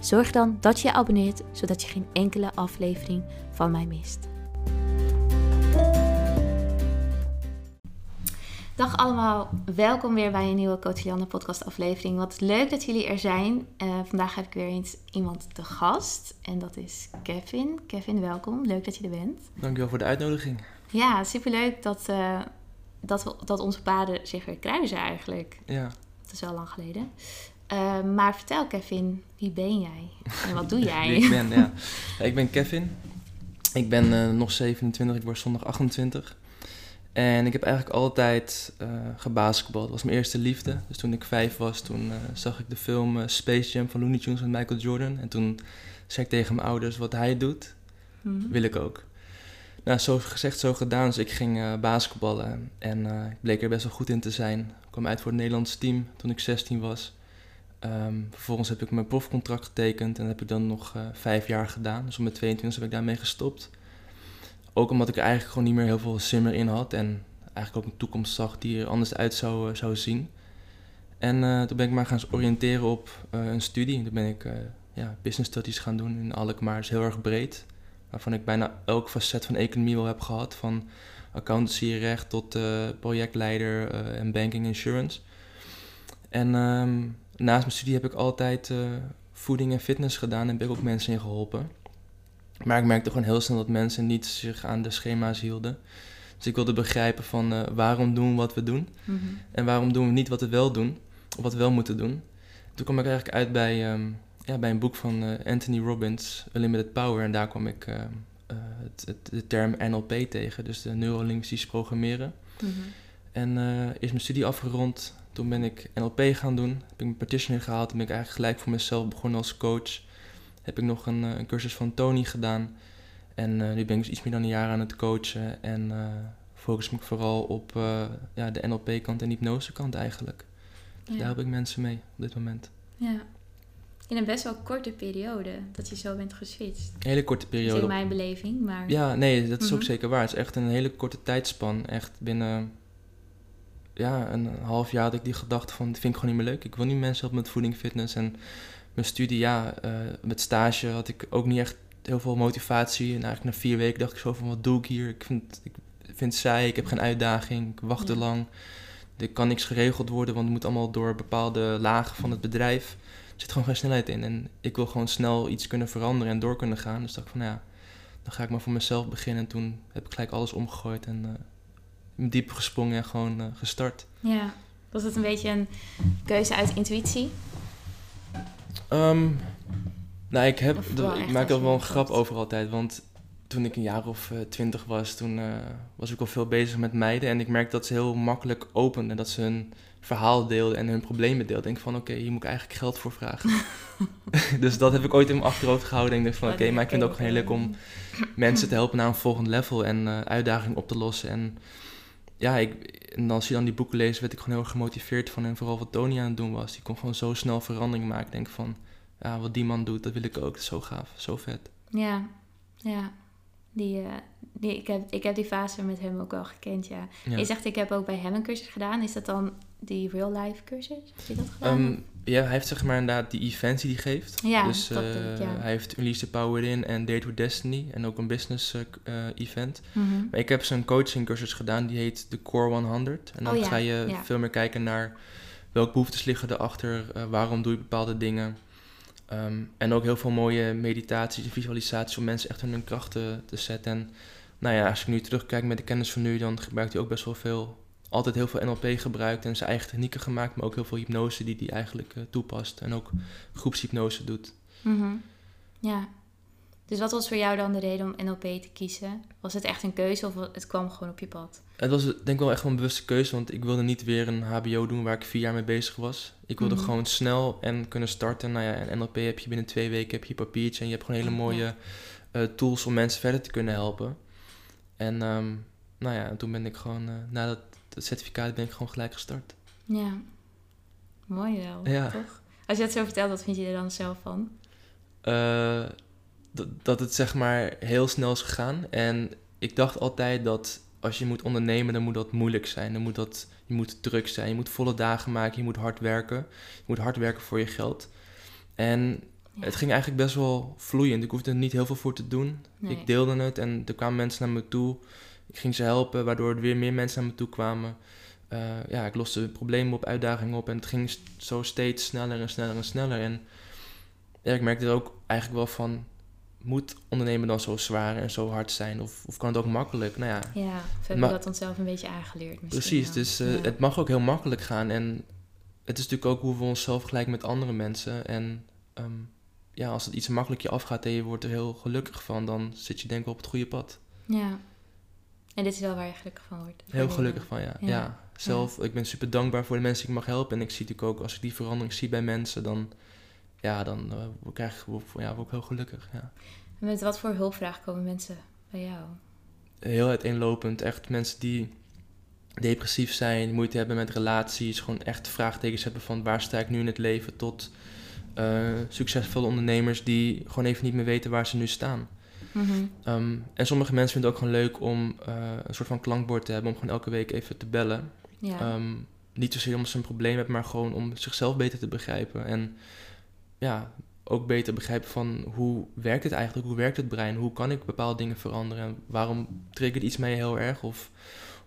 zorg dan dat je je abonneert zodat je geen enkele aflevering van mij mist. Dag allemaal, welkom weer bij een nieuwe Coach podcast aflevering. Wat leuk dat jullie er zijn. Uh, vandaag heb ik weer eens iemand te gast en dat is Kevin. Kevin, welkom. Leuk dat je er bent. Dankjewel voor de uitnodiging. Ja, superleuk dat, uh, dat, we, dat onze paden zich weer kruisen eigenlijk. Ja. Dat is wel lang geleden. Uh, maar vertel Kevin, wie ben jij en wat doe jij? Ik ben, ja. Ik ben Kevin. Ik ben uh, nog 27, ik word zondag 28. En ik heb eigenlijk altijd uh, gebasketbald. Dat was mijn eerste liefde. Dus toen ik vijf was, toen zag ik de film Space Jam van Looney Tunes met Michael Jordan. En toen zei ik tegen mijn ouders, wat hij doet, mm -hmm. wil ik ook. Nou, zo gezegd, zo gedaan. Dus ik ging basketballen en ik bleek er best wel goed in te zijn. Ik kwam uit voor het Nederlands team toen ik 16 was. Um, vervolgens heb ik mijn profcontract getekend en dat heb ik dan nog uh, vijf jaar gedaan. Dus op mijn 22 heb ik daarmee gestopt. Ook omdat ik eigenlijk gewoon niet meer heel veel zin meer in had en eigenlijk ook een toekomst zag die er anders uit zou, uh, zou zien. En uh, toen ben ik maar gaan oriënteren op een studie. Toen ben ik ja, business studies gaan doen in Alkmaar, is heel erg breed. Waarvan ik bijna elk facet van economie wel heb gehad. Van accountancy, recht tot projectleider en banking insurance. En um, naast mijn studie heb ik altijd uh, voeding en fitness gedaan en heb ik ook mensen in geholpen. Maar ik merkte gewoon heel snel dat mensen niet zich aan de schema's hielden. Dus ik wilde begrijpen van uh, waarom doen we wat we doen mm -hmm. en waarom doen we niet wat we wel doen, of wat we wel moeten doen. Toen kwam ik eigenlijk uit bij, um, ja, bij een boek van uh, Anthony Robbins, Unlimited Power, en daar kwam ik het, het, de term NLP tegen, dus de neurolinguistisch programmeren. Mm -hmm. En is mijn studie afgerond, toen ben ik NLP gaan doen, heb ik mijn partitioner gehaald, ben ik eigenlijk gelijk voor mezelf begonnen als coach. Heb ik nog een, een cursus van Tony gedaan en uh, nu ben ik dus iets meer dan een jaar aan het coachen en uh, focus me vooral op uh, ja, de NLP-kant en hypnose-kant eigenlijk. Dus ja. daar help ik mensen mee op dit moment. Ja, in een best wel korte periode dat je zo bent geswitcht. Een hele korte periode. Dat is in mijn beleving, maar... Ja, nee, dat is mm -hmm. ook zeker waar. Het is echt een hele korte tijdspan. Echt binnen ja, een half jaar had ik die gedachte van, dit vind ik gewoon niet meer leuk. Ik wil niet mensen helpen met voeding, fitness en mijn studie, ja, uh, met stage had ik ook niet echt heel veel motivatie. En eigenlijk na vier weken dacht ik zo van, wat doe ik hier? Ik vind, ik vind het saai, ik heb geen uitdaging, ik wacht te ja. lang. Er kan niks geregeld worden, want het moet allemaal door bepaalde lagen van het bedrijf. Er zit gewoon geen snelheid in. En ik wil gewoon snel iets kunnen veranderen en door kunnen gaan. Dus dacht ik van, ja, dan ga ik maar voor mezelf beginnen. En toen heb ik gelijk alles omgegooid en... Uh, diep gesprongen en gewoon uh, gestart. Ja, was het een beetje een keuze uit intuïtie? Um, nou, ik, heb, ik maak er wel een grap over altijd, want toen ik een jaar of uh, twintig was, toen uh, was ik al veel bezig met meiden. En ik merkte dat ze heel makkelijk openden, dat ze hun verhaal deelden en hun problemen deelden. Ik denk van, oké, okay, hier moet ik eigenlijk geld voor vragen. dus dat heb ik ooit in mijn achterhoofd gehouden. En ik denk van, oké, okay, maar ik vind het ook heel leuk om mensen te helpen naar een volgend level en uh, uitdagingen op te lossen. En ja, ik, en als je dan die boeken leest, werd ik gewoon heel erg gemotiveerd van. En vooral wat Tony aan het doen was. Die kon gewoon zo snel verandering maken. Ik denk van, ja, wat die man doet, dat wil ik ook. Dat is zo gaaf, zo vet. Ja, ja. Die, uh, die, ik, heb, ik heb die fase met hem ook wel gekend, ja. ja. Je zegt, ik heb ook bij hem een cursus gedaan. Is dat dan die real life cursus? Heb je dat gedaan? Um, ja, hij heeft zeg maar inderdaad die events die hij geeft. Ja, dus dat uh, ik, ja. hij heeft Unleash the Power in en Date with Destiny en ook een business uh, event. Mm -hmm. Maar ik heb zijn coaching cursus gedaan, die heet The Core 100. En dan oh, ja. ga je ja. veel meer kijken naar welke behoeftes liggen erachter, uh, waarom doe je bepaalde dingen. Um, en ook heel veel mooie meditaties en visualisaties om mensen echt in hun krachten te zetten. En nou ja, als ik nu terugkijk met de kennis van nu, dan gebruikt hij ook best wel veel altijd heel veel NLP gebruikt en zijn eigen technieken gemaakt, maar ook heel veel hypnose die hij eigenlijk uh, toepast en ook groepshypnose doet. Mm -hmm. Ja. Dus wat was voor jou dan de reden om NLP te kiezen? Was het echt een keuze of het kwam gewoon op je pad? Het was denk ik wel echt wel een bewuste keuze, want ik wilde niet weer een HBO doen waar ik vier jaar mee bezig was. Ik wilde Mhm. gewoon snel en kunnen starten. Nou ja, en NLP heb je binnen twee weken heb je je papiertje en je hebt gewoon hele mooie eh, tools om mensen verder te kunnen helpen. En ehm, nou ja, en toen ben ik gewoon, eh, na dat, certificaat ben ik gewoon gelijk gestart. Ja, mooi wel, Ja. toch? Als je dat zo vertelt, wat vind je er dan zelf van? Eh, dat, dat het zeg maar heel snel is gegaan. En ik dacht altijd dat als je moet ondernemen, dan moet dat moeilijk zijn. Dan moet dat, je moet druk zijn, je moet volle dagen maken, je moet hard werken. Je moet hard werken voor je geld. En Ja. het ging eigenlijk best wel vloeiend. Ik hoefde er niet heel veel voor te doen. Nee. Ik deelde het en er kwamen mensen naar me toe. Ik ging ze helpen, waardoor er weer meer mensen naar me toe kwamen. Eh, ja, ik loste problemen op, uitdagingen op en het ging zo steeds sneller en sneller en sneller. En ja, ik merkte er ook eigenlijk wel van, moet ondernemen dan zo zwaar en zo hard zijn? Of, of kan het ook makkelijk? Nou ja, Ja, of hebben we dat onszelf een beetje aangeleerd misschien precies. wel. Dus eh, Ja. het mag ook heel makkelijk gaan. En het is natuurlijk ook hoe we onszelf vergelijken met andere mensen. En ehm, ja, als het iets makkelijk je afgaat en je wordt er heel gelukkig van, dan zit je denk ik wel op het goede pad. Ja. En dit is wel waar je gelukkig van wordt. Heel gelukkig van, ja. Ja. ja. Zelf, ik ben super dankbaar voor de mensen die ik mag helpen. En ik zie natuurlijk ook, als ik die verandering zie bij mensen, dan, ja, dan eh, word, krijg ik, ja, word ik heel gelukkig, ja. En met wat voor hulpvraag komen mensen bij jou? Heel uiteenlopend. Echt mensen die depressief zijn, moeite hebben met relaties, gewoon echt vraagtekens hebben van waar sta ik nu in het leven, tot eh, succesvolle ondernemers die gewoon even niet meer weten waar ze nu staan. Mhm. Ehm, en sommige mensen vinden het ook gewoon leuk om eh, een soort van klankbord te hebben, om gewoon elke week even te bellen. Ja. Ehm, niet zozeer omdat ze een probleem hebben, maar gewoon om zichzelf beter te begrijpen. En ja, ook beter begrijpen van hoe werkt het eigenlijk, hoe werkt het brein, hoe kan ik bepaalde dingen veranderen en waarom triggert iets mij heel erg of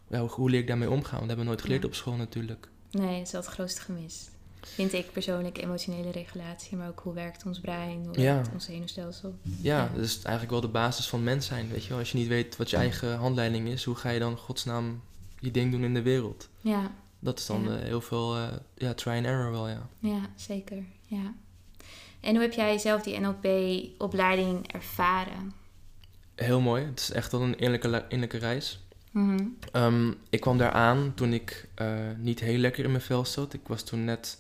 ja, hoe, hoe leer ik daarmee omgaan? Want dat hebben we nooit geleerd Ja. op school natuurlijk. Nee, dat is wel het grootste gemis. Vind ik persoonlijk emotionele regulatie, maar ook hoe werkt ons brein, hoe Ja. werkt ons zenuwstelsel. Ja, Ja. dat is eigenlijk wel de basis van mens zijn, weet je wel. Als je niet weet wat je eigen handleiding is, hoe ga je dan in godsnaam je ding doen in de wereld? Ja, Dat is dan Ja. eh, heel veel eh, ja, try and error wel, ja. ja, zeker. Ja. En hoe heb jij zelf die NLP-opleiding ervaren? Heel mooi. Het is echt wel een innerlijke, innerlijke reis. Mhm. Ehm, ik kwam daar aan toen ik eh, niet heel lekker in mijn vel zat. Ik was toen net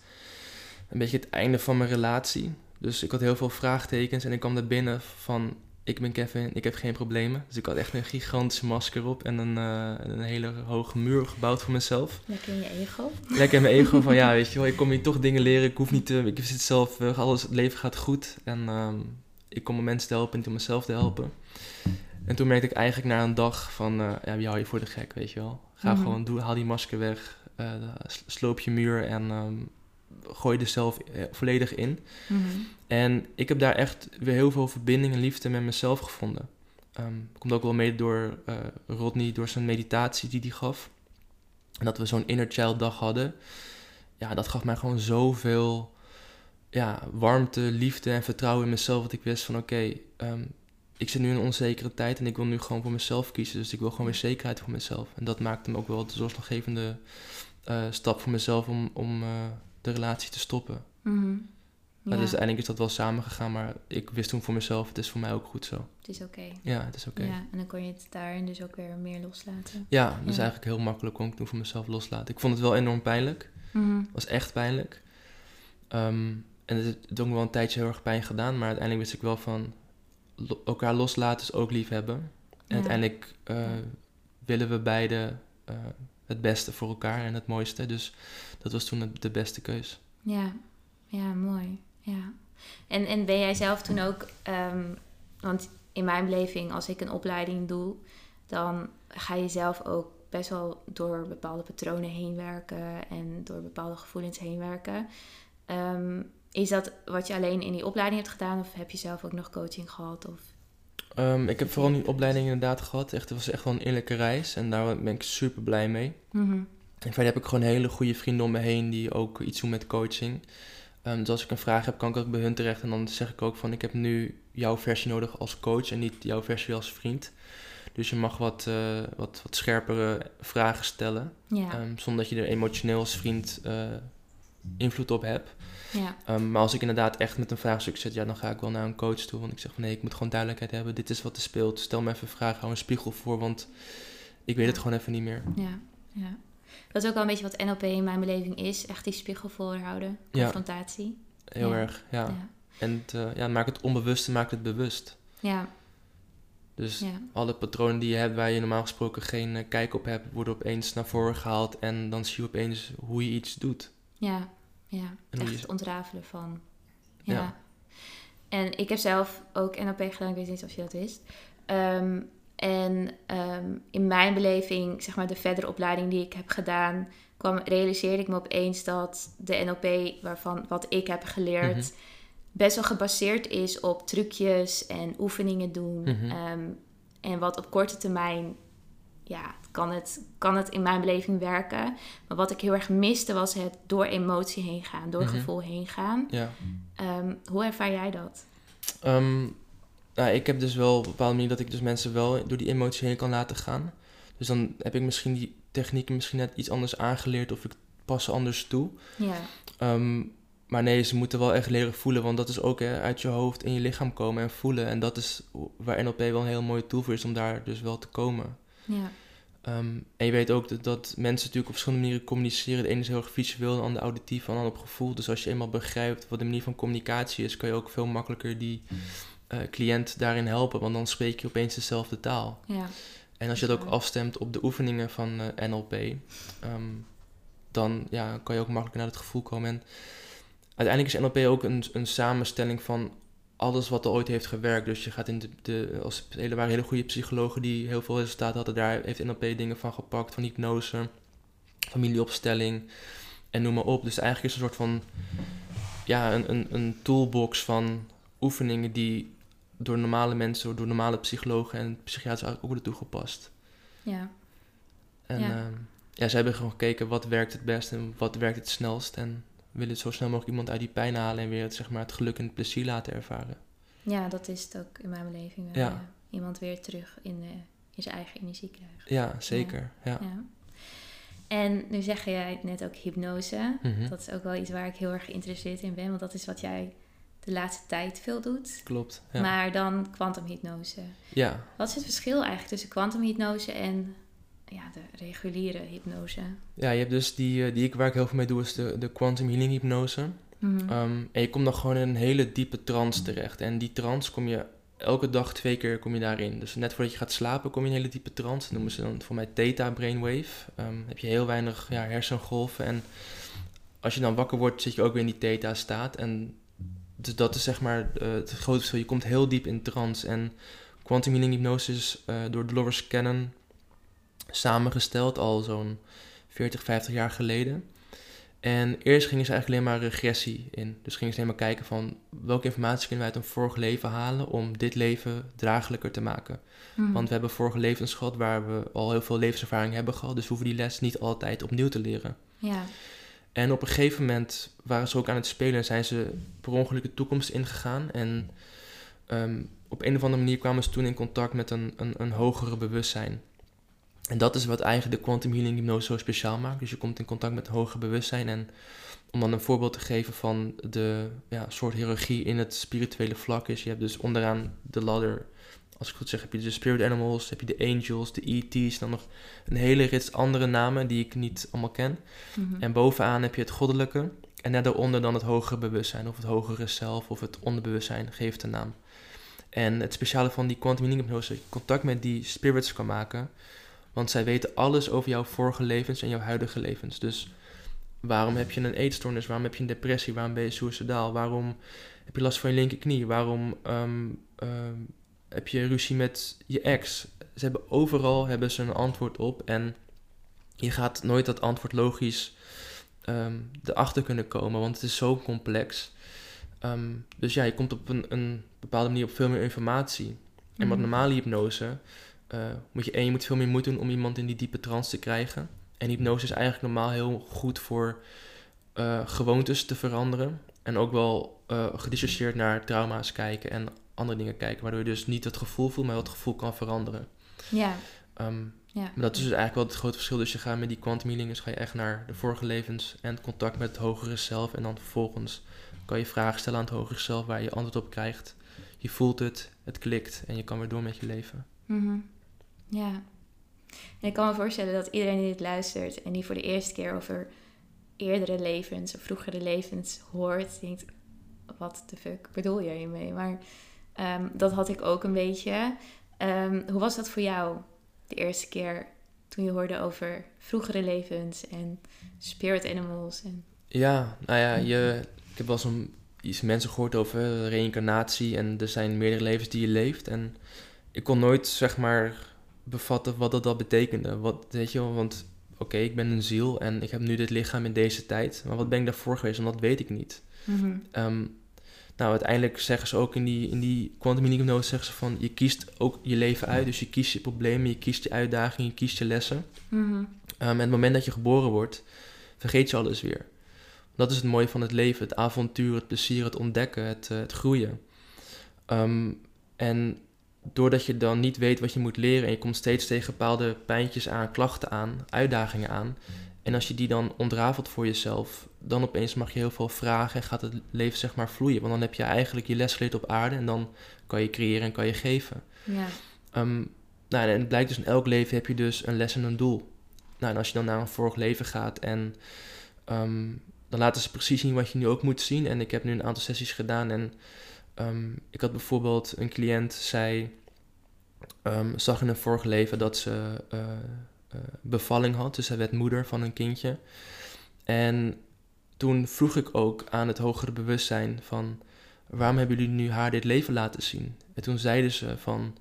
een beetje het einde van mijn relatie. Dus ik had heel veel vraagtekens en ik kwam daar binnen van... Ik ben Kevin, ik heb geen problemen. Dus ik had echt een gigantische masker op en een, eh, een hele hoge muur gebouwd voor mezelf. Lekker in je ego. Lekker in mijn ego van, ja, weet je wel, ik kom hier toch dingen leren. Ik hoef niet te... Ik zit zelf, eh, alles, het leven gaat goed. En ehm, ik kom om mensen te helpen en om mezelf te helpen. En toen merkte ik eigenlijk na een dag van, eh, ja, wie hou je voor de gek, weet je wel. Ga Mhm. gewoon, doe, haal die masker weg, s- sloop je muur en ehm, gooi er zelf eh, volledig in. Mhm. En ik heb daar echt weer heel veel verbinding en liefde met mezelf gevonden. Ehm komt ook wel mede door eh, Rodney, door zijn meditatie die hij gaf. En dat we zo'n inner child dag hadden. Ja, dat gaf mij gewoon zoveel ja, warmte, liefde en vertrouwen in mezelf. Dat ik wist van oké, ehm, ik zit nu in een onzekere tijd en ik wil nu gewoon voor mezelf kiezen. Dus ik wil gewoon weer zekerheid voor mezelf. En dat maakte hem ook wel de doorslaggevende eh, stap voor mezelf om, om de relatie te stoppen. Maar Ja, dus uiteindelijk is dat wel samengegaan, maar ik wist toen voor mezelf, het is voor mij ook goed zo. het is oké. Ja, het is oké. Ja, Ja, en dan kon je het daarin dus ook weer meer loslaten. dus Ja. eigenlijk heel makkelijk kon ik toen voor mezelf loslaten. Ik vond het wel enorm pijnlijk. Mhm. Het was echt pijnlijk. Ehm, en het heeft ook wel een tijdje heel erg pijn gedaan, maar uiteindelijk wist ik wel van lo- elkaar loslaten is ook lief hebben. En Ja. uiteindelijk eh, willen we beide eh, het beste voor elkaar en het mooiste. Dus dat was toen de, beste keus. Ja, ja, mooi. Ja. En, en ben jij zelf toen ook, ehm, want in mijn beleving, als ik een opleiding doe, dan ga je zelf ook best wel door bepaalde patronen heen werken en door bepaalde gevoelens heen werken. Ehm, is dat wat je alleen in die opleiding hebt gedaan, of heb je zelf ook nog coaching gehad? Of... Ehm, ik heb vooral die opleiding inderdaad gehad. Echt, het was echt wel een eerlijke reis en daar ben ik super blij mee. Mhm. En verder heb ik gewoon hele goede vrienden om me heen die ook iets doen met coaching. Ehm, dus als ik een vraag heb, kan ik ook bij hun terecht. En dan zeg ik ook van, ik heb nu jouw versie nodig als coach en niet jouw versie als vriend. Dus je mag wat, eh, wat, wat scherpere vragen stellen. Ja, ehm, zonder dat je er emotioneel als vriend eh, invloed op heb. Ja. Ehm, maar als ik inderdaad echt met een vraagstuk zit, ja, dan ga ik wel naar een coach toe. Want ik zeg van nee, ik moet gewoon duidelijkheid hebben. Dit is wat er speelt. Stel me even een vraag, hou een spiegel voor, want ik weet het gewoon even niet meer. Ja, ja. Dat is ook wel een beetje wat NLP in mijn beleving is. Echt die spiegel voorhouden. Ja. Confrontatie. Heel Ja. erg, ja. Ja. En het, eh, ja, maak het onbewuste, maakt het bewust. Ja, Dus ja. alle patronen die je hebt waar je normaal gesproken geen eh, kijk op hebt, worden opeens naar voren gehaald. En dan zie je opeens hoe je iets doet. Ja, ja. En Echt je- het ontrafelen van. Ja. Ja. En ik heb zelf ook NLP gedaan, ik weet niet of je dat wist. Ehm, en ehm, in mijn beleving, zeg maar de verdere opleiding die ik heb gedaan, kwam, realiseerde ik me opeens dat de NLP, waarvan wat ik heb geleerd, Mhm. best wel gebaseerd is op trucjes en oefeningen doen. Mhm. Ehm, en wat op korte termijn, ja, kan het, kan het in mijn beleving werken. Maar wat ik heel erg miste was het door emotie heen gaan, door Mhm. gevoel heen gaan. Ja. Ehm, hoe ervaar jij dat? Nou, ik heb dus wel op een bepaalde manier dat ik dus mensen wel door die emotie heen kan laten gaan. Dus dan heb ik misschien die technieken misschien net iets anders aangeleerd of ik pas ze anders toe. Ja, Ehm, maar nee, ze moeten wel echt leren voelen, want dat is ook hè, uit je hoofd in je lichaam komen en voelen. En dat is waar NLP wel een heel mooie tool voor is om daar dus wel te komen. ja, Ehm, en je weet ook dat, dat mensen natuurlijk op verschillende manieren communiceren. De ene is heel erg visueel, de andere auditief, en de ander op gevoel. Dus als je eenmaal begrijpt wat de manier van communicatie is, kan je ook veel makkelijker die eh, cliënt daarin helpen. Want dan spreek je opeens dezelfde taal. ja, En als je dat ook afstemt op de oefeningen van eh, NLP, ehm, dan ja, kan je ook makkelijker naar het gevoel komen. En uiteindelijk is NLP ook een, een samenstelling van alles wat er ooit heeft gewerkt. Dus je gaat in de, de als hele, waren hele goede psychologen die heel veel resultaten hadden. Daar heeft NLP dingen van gepakt, van hypnose, familieopstelling en noem maar op. Dus eigenlijk is het een soort van ja, een, een, een toolbox van oefeningen die door normale mensen, door normale psychologen en psychiaters ook worden toegepast. ja, En Ja. ja. ja, ze hebben gewoon gekeken wat werkt het best en wat werkt het snelst. En willen zo snel mogelijk iemand uit die pijn halen en weer het, zeg maar, het geluk en het plezier laten ervaren. ja, dat is het ook in mijn beleving. Ja. ja. Iemand weer terug in, de, in zijn eigen energie krijgen. Ja, zeker. Ja. Ja. En nu zeg jij net ook hypnose. Mhm. Dat is ook wel iets waar ik heel erg geïnteresseerd in ben, want dat is wat jij de laatste tijd veel doet. Klopt. Ja. Maar dan kwantumhypnose. ja. Wat is het verschil eigenlijk tussen kwantumhypnose en ja, de reguliere hypnose? ja, je hebt dus die, eh, die ik, waar ik heel veel mee doe, is de, de quantum healing hypnose. Mhm. Ehm, en je komt dan gewoon in een hele diepe trance terecht. En die trance kom je elke dag twee keer kom je daarin. Dus net voordat je gaat slapen kom je in een hele diepe trance. Dat noemen ze dan voor mij theta brainwave. Ehm heb je heel weinig ja, hersengolven. En als je dan wakker wordt zit je ook weer in die theta staat. En dus dat is zeg maar eh, het grote verschil. Je komt heel diep in trance. En quantum healing hypnose is eh, door Dolores Cannon samengesteld al zo'n 40, 50 jaar geleden. En eerst gingen ze eigenlijk alleen maar regressie in. Dus gingen ze alleen maar kijken van welke informatie kunnen we uit een vorig leven halen om dit leven draaglijker te maken. Mhm. Want we hebben vorige levens gehad waar we al heel veel levenservaring hebben gehad. Dus we hoeven die les niet altijd opnieuw te leren. Ja, En op een gegeven moment waren ze ook aan het spelen en zijn ze per ongeluk de toekomst ingegaan. En ehm, op een of andere manier kwamen ze toen in contact met een, een, een hogere bewustzijn. En dat is wat eigenlijk de quantum healing hypnose zo speciaal maakt. Dus je komt in contact met een hoger bewustzijn. En om dan een voorbeeld te geven van de ja, soort hiërarchie in het spirituele vlak is. Je hebt dus onderaan de ladder, als ik goed zeg, heb je de spirit animals, heb je de angels, de ET's. Dan nog een hele rits andere namen die ik niet allemaal ken. Mhm. En bovenaan heb je het goddelijke. En net daaronder dan het hogere bewustzijn, of het hogere zelf, of het onderbewustzijn, geeft een naam. En het speciale van die quantum healing hypnose, dat je contact met die spirits kan maken. Want zij weten alles over jouw vorige levens en jouw huidige levens. Dus waarom heb je een eetstoornis? Waarom heb je een depressie? Waarom ben je suicidaal? Waarom heb je last van je linkerknie? Waarom ehm, ehm, heb je ruzie met je ex? Ze hebben overal hebben ze een antwoord op. En je gaat nooit dat antwoord logisch ehm, erachter kunnen komen, want het is zo complex. Ehm, dus ja, je komt op een, een bepaalde manier op veel meer informatie. En met Mhm. normale hypnose eh, moet je één, je moet veel meer moeite doen om iemand in die diepe trance te krijgen. En hypnose is eigenlijk normaal heel goed voor eh, gewoontes te veranderen. En ook wel gedissocieerd naar trauma's kijken en andere dingen kijken. Waardoor je dus niet het gevoel voelt, maar wel het gevoel kan veranderen. Ja, Ehm, Ja. Maar dat is dus eigenlijk wel het grote verschil. Dus je gaat met die quantum dus ga je echt naar de vorige levens en contact met het hogere zelf. En dan vervolgens kan je vragen stellen aan het hogere zelf waar je antwoord op krijgt. Je voelt het, het klikt en je kan weer door met je leven. Mhm. Ja. En ik kan me voorstellen dat iedereen die dit luistert en die voor de eerste keer over eerdere levens of vroegere levens hoort, denkt, wat de fuck bedoel je hiermee? Maar ehm, dat had ik ook een beetje. Ehm, hoe was dat voor jou de eerste keer toen je hoorde over vroegere levens en spirit animals? En... Ja, nou ja, je, ik heb wel een, iets mensen gehoord over reïncarnatie en er zijn meerdere levens die je leeft. En ik kon nooit, zeg maar, bevatten wat dat, dat betekende. Wat, weet je wel, want oké, ik ben een ziel en ik heb nu dit lichaam in deze tijd. Maar wat ben ik daarvoor geweest? En dat weet ik niet. Mhm. Ehm, nou, uiteindelijk zeggen ze ook in die, in die quantum hypnose zeggen ze van je kiest ook je leven uit. Dus je kiest je problemen, je kiest je uitdagingen, je kiest je lessen. Mhm. Um, en het moment dat je geboren wordt, vergeet je alles weer. Dat is het mooie van het leven, het avontuur, het plezier, het ontdekken, het, eh, het groeien. Um, en doordat je dan niet weet wat je moet leren en je komt steeds tegen bepaalde pijntjes aan, klachten aan, uitdagingen aan. En als je die dan ontrafelt voor jezelf, dan opeens mag je heel veel vragen en gaat het leven zeg maar vloeien. Want dan heb je eigenlijk je les geleerd op aarde en dan kan je creëren en kan je geven. Ja. Um, nou, en het blijkt dus in elk leven heb je dus een les en een doel. Nou, en als je dan naar een vorig leven gaat en um, dan laten ze precies zien wat je nu ook moet zien. En ik heb nu een aantal sessies gedaan en um, ik had bijvoorbeeld een cliënt, zij zag in een vorig leven dat ze uh, uh, bevalling had. Dus zij werd moeder van een kindje. En toen vroeg ik ook aan het hogere bewustzijn van... waarom hebben jullie nu haar dit leven laten zien? En toen zeiden ze van...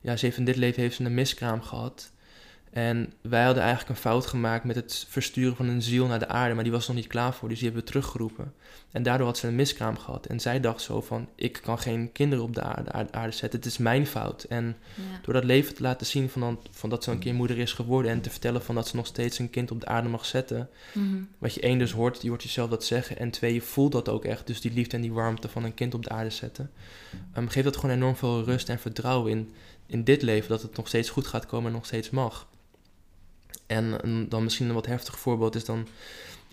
ja, ze heeft in dit leven heeft ze een miskraam gehad... En wij hadden eigenlijk een fout gemaakt met het versturen van een ziel naar de aarde, maar die was nog niet klaar voor, dus die hebben we teruggeroepen. En daardoor had ze een miskraam gehad. En zij dacht zo van, ik kan geen kinderen op de aarde, aarde, aarde zetten, het is mijn fout. En Ja. door dat leven te laten zien van, dan, van dat ze een keer moeder is geworden en te vertellen van dat ze nog steeds een kind op de aarde mag zetten. Mhm. Wat je één dus hoort, je hoort jezelf dat zeggen. En twee, je voelt dat ook echt. Dus die liefde en die warmte van een kind op de aarde zetten. Um, geeft dat gewoon enorm veel rust en vertrouwen in, in dit leven. Dat het nog steeds goed gaat komen en nog steeds mag. En een, dan misschien een wat heftig voorbeeld is dan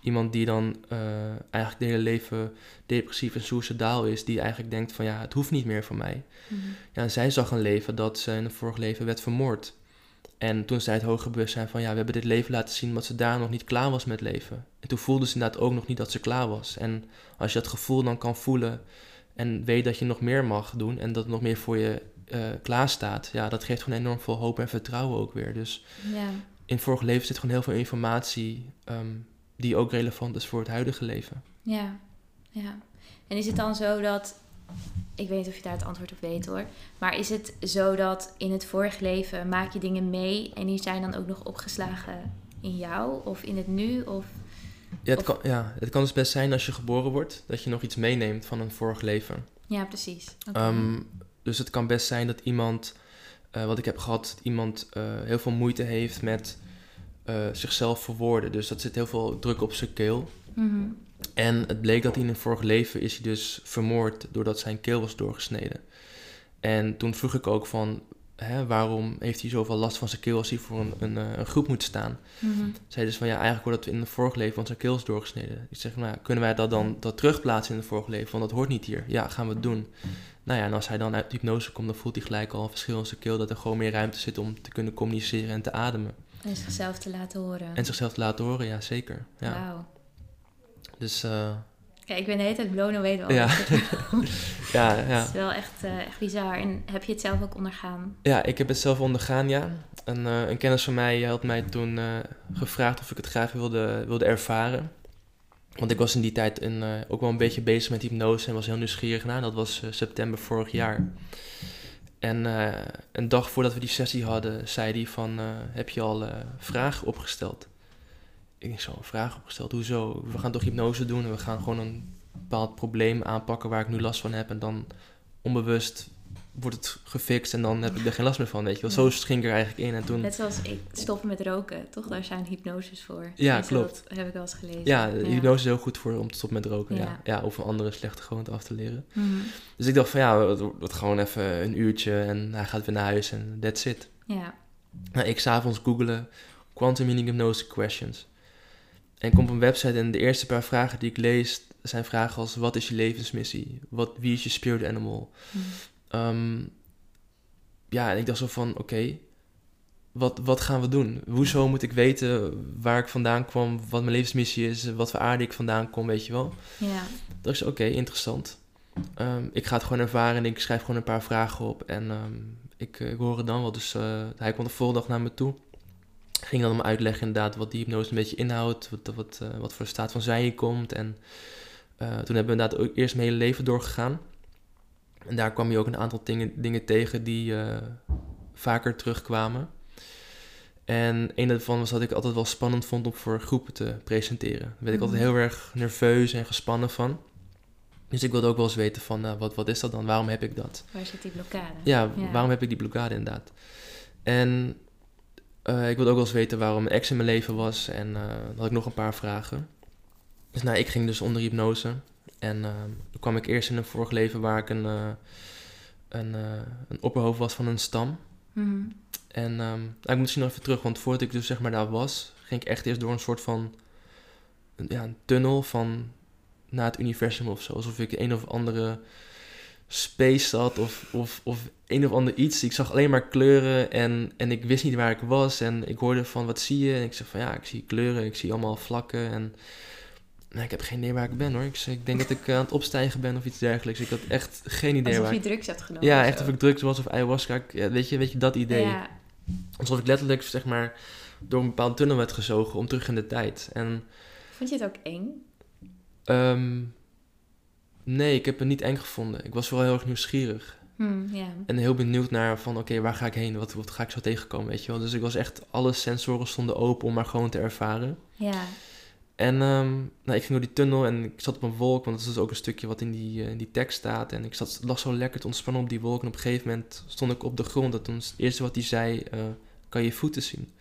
iemand die dan uh, eigenlijk het hele leven depressief en suicidaal is. Die eigenlijk denkt van ja, het hoeft niet meer van mij. Mhm. Ja, zij zag een leven dat ze in een vorig leven werd vermoord. En toen zei het hoger bewustzijn van ja, we hebben dit leven laten zien omdat ze daar nog niet klaar was met leven. En toen voelde ze inderdaad ook nog niet dat ze klaar was. En als je dat gevoel dan kan voelen en weet dat je nog meer mag doen en dat het nog meer voor je uh, klaar staat, ja, dat geeft gewoon enorm veel hoop en vertrouwen ook weer. Dus Ja. In het vorige leven zit gewoon heel veel informatie um, die ook relevant is voor het huidige leven. Ja, ja. En is het dan zo dat, ik weet niet of je daar het antwoord op weet hoor, maar is het zo dat in het vorige leven maak je dingen mee en die zijn dan ook nog opgeslagen in jou of in het nu? Of, Ja, het, of- kan, ja, het kan dus best zijn als je geboren wordt dat je nog iets meeneemt van een vorig leven. ja, precies. Um, dus het kan best zijn dat iemand, uh, wat ik heb gehad, dat iemand uh, heel veel moeite heeft met uh, zichzelf verwoorden. Dus dat zit heel veel druk op zijn keel. Mhm. En het bleek dat hij in een vorig leven is hij dus vermoord doordat zijn keel was doorgesneden. En toen vroeg ik ook van, hè, waarom heeft hij zoveel last van zijn keel als hij voor een, een, eh, een groep moet staan? Mhm. Zij dus van, ja, eigenlijk wordt het in een vorig leven, want zijn keel is doorgesneden. Ik zeg, nou, kunnen wij dat dan dat terugplaatsen in het vorig leven? Want dat hoort niet hier. Ja, gaan we het doen. Nou ja, en als hij dan uit hypnose komt, dan voelt hij gelijk al een verschil in zijn keel. Dat er gewoon meer ruimte zit om te kunnen communiceren en te ademen. En zichzelf te laten horen. En zichzelf te laten horen, ja, zeker. Ja. Wauw. Dus, uh, Kijk, ik ben de hele tijd blown away door Ja. alles. ja, Het ja. is wel echt, eh, echt bizar. En heb je het zelf ook ondergaan? Ja, ik heb het zelf ondergaan, ja. Een, uh, een kennis van mij had mij toen uh, gevraagd of ik het graag wilde, wilde ervaren. Want ik was in die tijd in, ook wel een beetje bezig met hypnose en was heel nieuwsgierig naar. Dat was september vorig jaar. En uh, een dag voordat we die sessie hadden, zei hij van, uh, heb je al uh, vragen opgesteld? Ik denk zo, een vraag opgesteld, hoezo? We gaan toch hypnose doen en we gaan gewoon een bepaald probleem aanpakken waar ik nu last van heb. En dan onbewust wordt het gefixt en dan heb ik er geen last meer van, weet je wel. Zo ging ik er eigenlijk in en toen... Net zoals ik stoppen met roken, toch? Daar zijn hypnoses voor. Ja, klopt. Dat heb ik wel eens gelezen. Ja, hypnose is heel goed voor om te stoppen met roken, ja. Ja. ja. of een andere slechte gewoonte af te leren. Mhm. Dus ik dacht van ja, wordt gewoon even een uurtje en hij gaat weer naar huis en that's it. Ja. Nou, ik s'avonds googelen Quantum Meaning Hypnosis Questions. En ik kom op een website en de eerste paar vragen die ik lees zijn vragen als: wat is je levensmissie? Wat, wie is je spirit animal? Hmm. Ehm, ja, en ik dacht zo van: oké, wat, wat gaan we doen? Hoezo moet ik weten waar ik vandaan kwam, wat mijn levensmissie is, wat voor aarde ik vandaan kom, weet je wel? Ja. Dat is oké, interessant. Ehm, ik ga het gewoon ervaren en ik schrijf gewoon een paar vragen op en ehm, ik, ik hoor het dan wel. Dus eh, hij kwam de volgende dag naar me toe. Ging dan hem uitleggen inderdaad wat die hypnose een beetje inhoudt, wat, wat, eh, wat voor staat van zijn je komt. En eh, toen hebben we inderdaad ook eerst mijn hele leven doorgegaan. En daar kwam je ook een aantal dingen, dingen tegen die eh, vaker terugkwamen. En een daarvan was dat ik altijd wel spannend vond om voor groepen te presenteren. Daar werd ik altijd Mhm. heel erg nerveus en gespannen van. Dus ik wilde ook wel eens weten van, nou, wat, wat is dat dan? Waarom heb ik dat? Waar zit die blokkade? Ja, Ja. waarom heb ik die blokkade inderdaad? En eh, ik wilde ook wel eens weten waarom mijn ex in mijn leven was. En dan had ik nog een paar vragen. Dus nou, ik ging dus onder hypnose. En eh, toen kwam ik eerst in een vorig leven waar ik een, eh, een, eh, een opperhoofd was van een stam. Mhm. En ehm, nou, ik moet misschien nog even terug, want voordat ik dus zeg maar daar was, ging ik echt eerst door een soort van een, ja, een tunnel van naar het universum of zo. Alsof ik een of andere space zat of, of, of een of ander iets. Ik zag alleen maar kleuren en, en ik wist niet waar ik was. En ik hoorde van, wat zie je? En ik zei van, ja, ik zie kleuren, ik zie allemaal vlakken. En nou, ik heb geen idee waar ik ben hoor. Ik, ik denk dat ik eh, aan het opstijgen ben of iets dergelijks. Ik had echt geen idee Alsof waar je ik... drugs had genomen. Ja, echt of ik drugs was of ayahuasca. Ja, weet, je, weet je, dat idee. Ja. Alsof ik letterlijk, zeg maar, door een bepaald tunnel werd gezogen om terug in de tijd. En Vond je het ook eng? ehm, nee, ik heb het niet eng gevonden. Ik was vooral heel erg nieuwsgierig. Hm, ja. En heel benieuwd naar van, oké, waar ga ik heen? Wat, wat ga ik zo tegenkomen, weet je wel? Dus ik was echt, alle sensoren stonden open om maar gewoon te ervaren. Ja. En ehm, nou, ik ging door die tunnel en ik zat op een wolk, want dat is dus ook een stukje wat in die, eh, in die tekst staat. En ik zat, lag zo lekker te ontspannen op die wolk. En op een gegeven moment stond ik op de grond. En toen het eerste wat hij zei, eh, kan je voeten zien?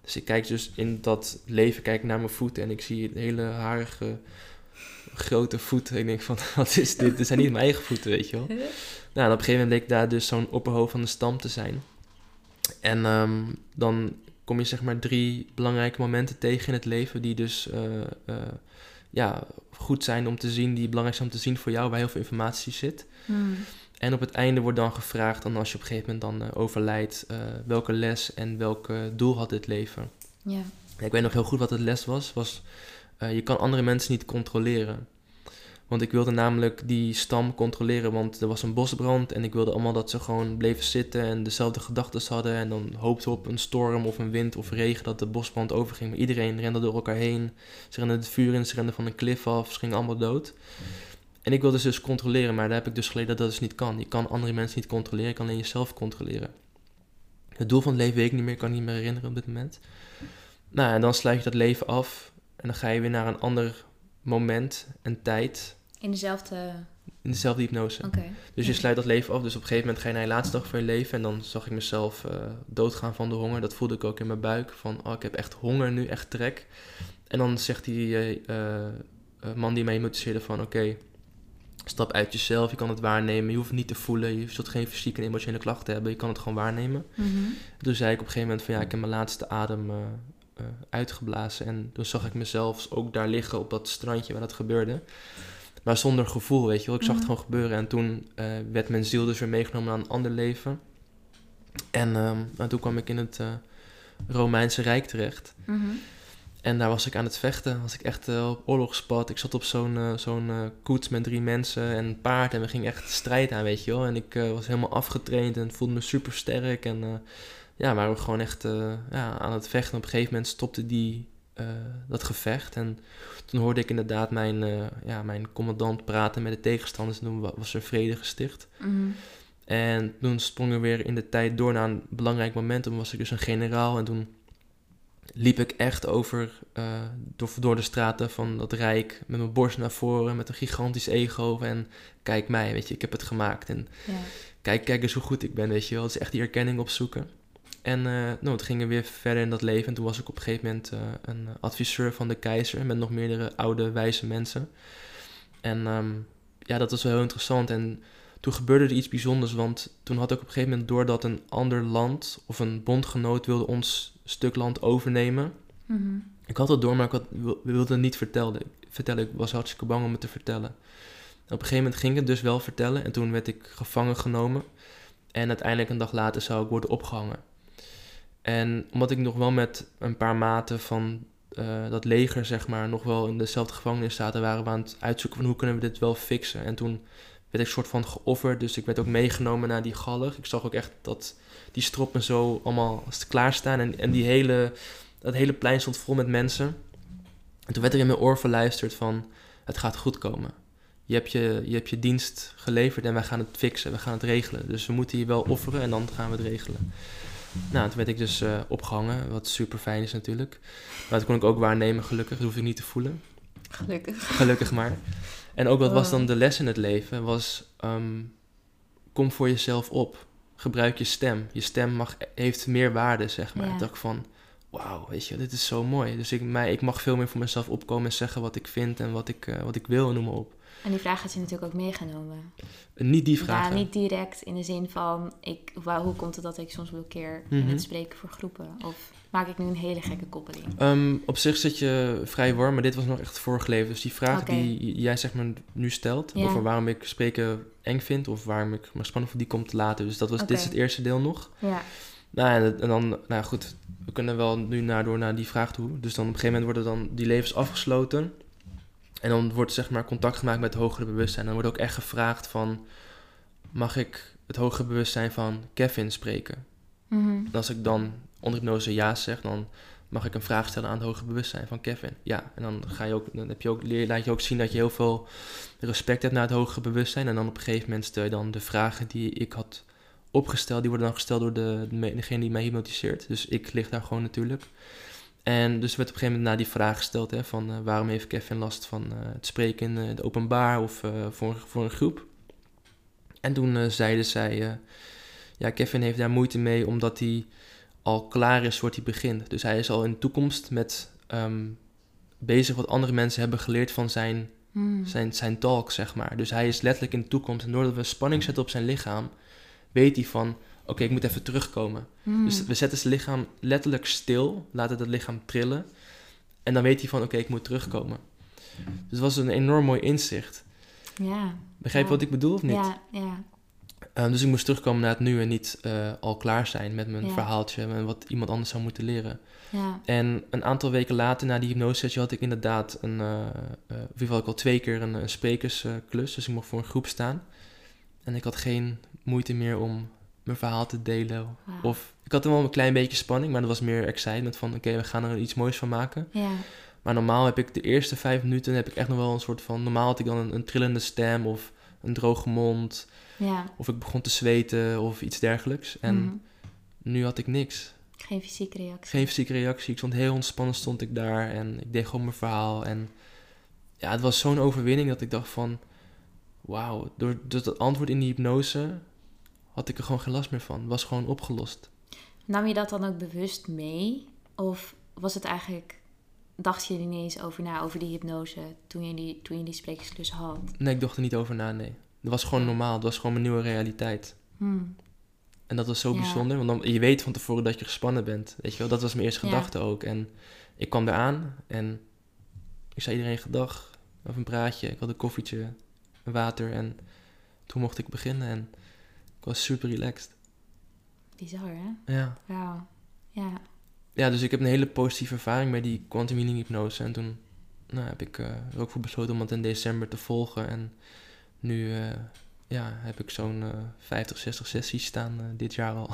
Dus ik kijk dus in dat leven kijk naar mijn voeten en ik zie een hele harige, grote voeten. Ik denk van, wat is dit? Dit zijn niet mijn eigen voeten, weet je wel. Nou, en op een gegeven moment bleek daar dus zo'n opperhoofd van de stam te zijn. En ehm, dan kom je zeg maar drie belangrijke momenten tegen in het leven die dus eh, eh, ja, goed zijn om te zien, die belangrijk zijn om te zien voor jou, waar heel veel informatie zit. Hm. En op het einde wordt dan gevraagd, dan als je op een gegeven moment dan eh, overlijdt, welke les en welk doel had dit leven. Ja. Ja, ik weet nog heel goed wat het les was. was je kan andere mensen niet controleren. Want ik wilde namelijk die stam controleren, want er was een bosbrand en ik wilde allemaal dat ze gewoon bleven zitten en dezelfde gedachten hadden. En dan hoopte op een storm of een wind of regen dat de bosbrand overging. Maar iedereen rende door elkaar heen. Ze renden het vuur in, ze renden van een klif af, ze gingen allemaal dood. En ik wilde ze dus controleren, maar daar heb ik dus geleerd dat dat dus niet kan. Je kan andere mensen niet controleren, je kan alleen jezelf controleren. Het doel van het leven weet ik niet meer, ik kan niet meer herinneren op dit moment. Nou, en dan sluit je dat leven af en dan ga je weer naar een ander moment en tijd In dezelfde... in dezelfde hypnose. Oké. Dus je sluit dat leven af, dus op een gegeven moment ga je naar je laatste dag van je leven en dan zag ik mezelf eh, doodgaan van de honger. Dat voelde ik ook in mijn buik, van oh, ik heb echt honger nu, echt trek. En dan zegt die eh, eh, man die mij hypnotiseerde van oké, stap uit jezelf, je kan het waarnemen, je hoeft het niet te voelen, je zult geen fysieke en emotionele klachten hebben, je kan het gewoon waarnemen. Mhm. Toen zei ik op een gegeven moment van ja, ik heb mijn laatste adem eh, uitgeblazen. En toen zag ik mezelf ook daar liggen op dat strandje waar dat gebeurde. Maar zonder gevoel, weet je wel. Ik zag het Mhm. gewoon gebeuren. En toen eh, werd mijn ziel dus weer meegenomen naar een ander leven. En ehm, toen kwam ik in het eh, Romeinse Rijk terecht. Mhm. En daar was ik aan het vechten. Was ik echt eh, op oorlogspad. Ik zat op zo'n zo'n koets met drie mensen en een paard. En we gingen echt strijd aan, weet je wel. En ik was helemaal afgetraind en voelde me super sterk. En ja, waren we gewoon echt eh, ja, aan het vechten. Op een gegeven moment stopte die, eh, dat gevecht. En toen hoorde ik inderdaad mijn, eh, ja, mijn commandant praten met de tegenstanders. En toen wa- was er vrede gesticht. Mhm. En toen sprongen we weer in de tijd door naar een belangrijk moment. Toen was ik dus een generaal en toen liep ik echt over door, door de straten van dat rijk met mijn borst naar voren, met een gigantisch ego en kijk mij, weet je, ik heb het gemaakt en Ja. kijk, kijk eens hoe goed ik ben, weet je wel. Het is echt die erkenning opzoeken. En eh nou, toen gingen we weer verder in dat leven en toen was ik op een gegeven moment eh, een adviseur van de keizer met nog meerdere oude wijze mensen. En ehm, ja, dat was wel heel interessant en toen gebeurde er iets bijzonders, want toen had ik op een gegeven moment door dat een ander land of een bondgenoot wilde ons stuk land overnemen. Mhm. Ik had het door, maar ik had, wil- wilde het niet vertellen. vertellen. Ik was hartstikke bang om het te vertellen. En op een gegeven moment ging ik het dus wel vertellen en toen werd ik gevangen genomen. En uiteindelijk een dag later zou ik worden opgehangen. En omdat ik nog wel met een paar maten van eh, dat leger, zeg maar, nog wel in dezelfde gevangenis zaten, waren we aan het uitzoeken van hoe kunnen we dit wel fixen. En toen werd ik soort van geofferd, dus ik werd ook meegenomen naar die gallig. Ik zag ook echt dat die stroppen zo allemaal klaarstaan en, en die hele, dat hele plein stond vol met mensen. En toen werd er in mijn oor verluisterd van, het gaat goed komen. Je hebt je, je hebt je dienst geleverd en wij gaan het fixen, we gaan het regelen. Dus we moeten je wel offeren en dan gaan we het regelen. Nou, toen werd ik dus eh, opgehangen, wat super fijn is natuurlijk. Maar dat kon ik ook waarnemen, gelukkig. Dat hoefde ik niet te voelen. Gelukkig. Gelukkig maar. En ook wat was dan Oh. de les in het leven? Was, ehm, kom voor jezelf op. Gebruik je stem. Je stem mag, heeft meer waarde, zeg maar. Ja. Ik dacht van, wauw, weet je, dit is zo mooi. Dus ik, mij, ik mag veel meer voor mezelf opkomen en zeggen wat ik vind en wat ik, eh, wat ik wil noem maar op. En die vraag had je natuurlijk ook meegenomen. En niet die vragen. Ja, niet direct in de zin van, ik, wauw, hoe komt het dat ik soms blokkeer in Mhm. het spreken voor groepen? Of maak ik nu een hele gekke koppeling? Ehm, op zich zit je vrij warm, maar dit was nog echt leven. Dus die vraag die jij zeg maar nu stelt, Ja. over waarom ik spreken eng vind of waarom ik me spannend vind, die komt later. Dus dat was, dit is het eerste deel nog. Ja, Nou, en, en dan, nou goed, we kunnen wel nu naar, door naar die vraag toe. Dus dan op een gegeven moment worden dan die levens afgesloten. En dan wordt zeg maar contact gemaakt met het hogere bewustzijn. Dan wordt ook echt gevraagd van, mag ik het hogere bewustzijn van Kevin spreken? Mhm. En als ik dan onder hypnose ja zeg, dan mag ik een vraag stellen aan het hogere bewustzijn van Kevin. Ja, en dan, ga je ook, dan heb je ook, laat je ook zien dat je heel veel respect hebt naar het hogere bewustzijn. En dan op een gegeven moment stel je dan de vragen die ik had opgesteld, die worden dan gesteld door de, de- degene die mij hypnotiseert. Dus ik lig daar gewoon natuurlijk. En dus werd op een gegeven moment naar die vraag gesteld hè, van eh, waarom heeft Kevin last van eh, het spreken in eh, het openbaar of voor, voor een groep. En toen zeiden zij, ja, Kevin heeft daar moeite mee omdat hij al klaar is voordat hij begint. Dus hij is al in de toekomst met ehm, bezig wat andere mensen hebben geleerd van zijn, Mhm. zijn, zijn talk, zeg maar. Dus hij is letterlijk in de toekomst. En doordat we spanning zetten op zijn lichaam, weet hij van, oké, ik moet even terugkomen. Mhm. Dus we zetten zijn lichaam letterlijk stil, laten het lichaam trillen. En dan weet hij van, oké, ik moet terugkomen. Dus het was een enorm mooi inzicht. ja. Begrijp je Ja. wat ik bedoel of niet? Ja, ja. Eh, dus ik moest terugkomen naar het nu en niet eh, al klaar zijn met mijn Ja. verhaaltje en wat iemand anders zou moeten leren. ja. En een aantal weken later, na die hypnosesessie, had ik inderdaad een, in ieder geval ik al twee keer een, een sprekersklus. dus ik mocht voor een groep staan. En ik had geen moeite meer om mijn verhaal te delen. Wauw. Of ik had wel een klein beetje spanning, maar dat was meer excitement van oké, we gaan er iets moois van maken. Ja, Maar normaal heb ik de eerste vijf minuten heb ik echt nog wel een soort van. Normaal had ik dan een, een trillende stem of een droge mond. ja. Of ik begon te zweten of iets dergelijks. En Mhm. nu had ik niks. Geen fysieke reactie. Geen fysieke reactie. Ik stond heel ontspannen, stond ik daar. En ik deed gewoon mijn verhaal. En ja, het was zo'n overwinning dat ik dacht van... Wauw, door, door dat antwoord in die hypnose had ik er gewoon geen last meer van. Het was gewoon opgelost. Nam je dat dan ook bewust mee? Of was het eigenlijk... Dacht je er niet eens over na, over die hypnose, toen je die, toen je die sprekersklus had? Nee, ik dacht er niet over na, nee. Het was gewoon normaal. Het was gewoon mijn nieuwe realiteit. Hmm. En dat was zo Ja. bijzonder, want dan, je weet van tevoren dat je gespannen bent. Weet je wel, dat was mijn eerste Ja. gedachte ook. En ik kwam eraan en ik zei iedereen gedag, of een praatje. Ik had een koffietje, water en toen mocht ik beginnen en ik was super relaxed. Bizar, hè? Ja. Wauw. Ja. ja, dus ik heb een hele positieve ervaring met die quantum healing hypnose. En toen nou, heb ik eh, er ook voor besloten om het in december te volgen. En nu eh, ja, heb ik zo'n eh 50, 60 sessies staan eh, dit jaar al.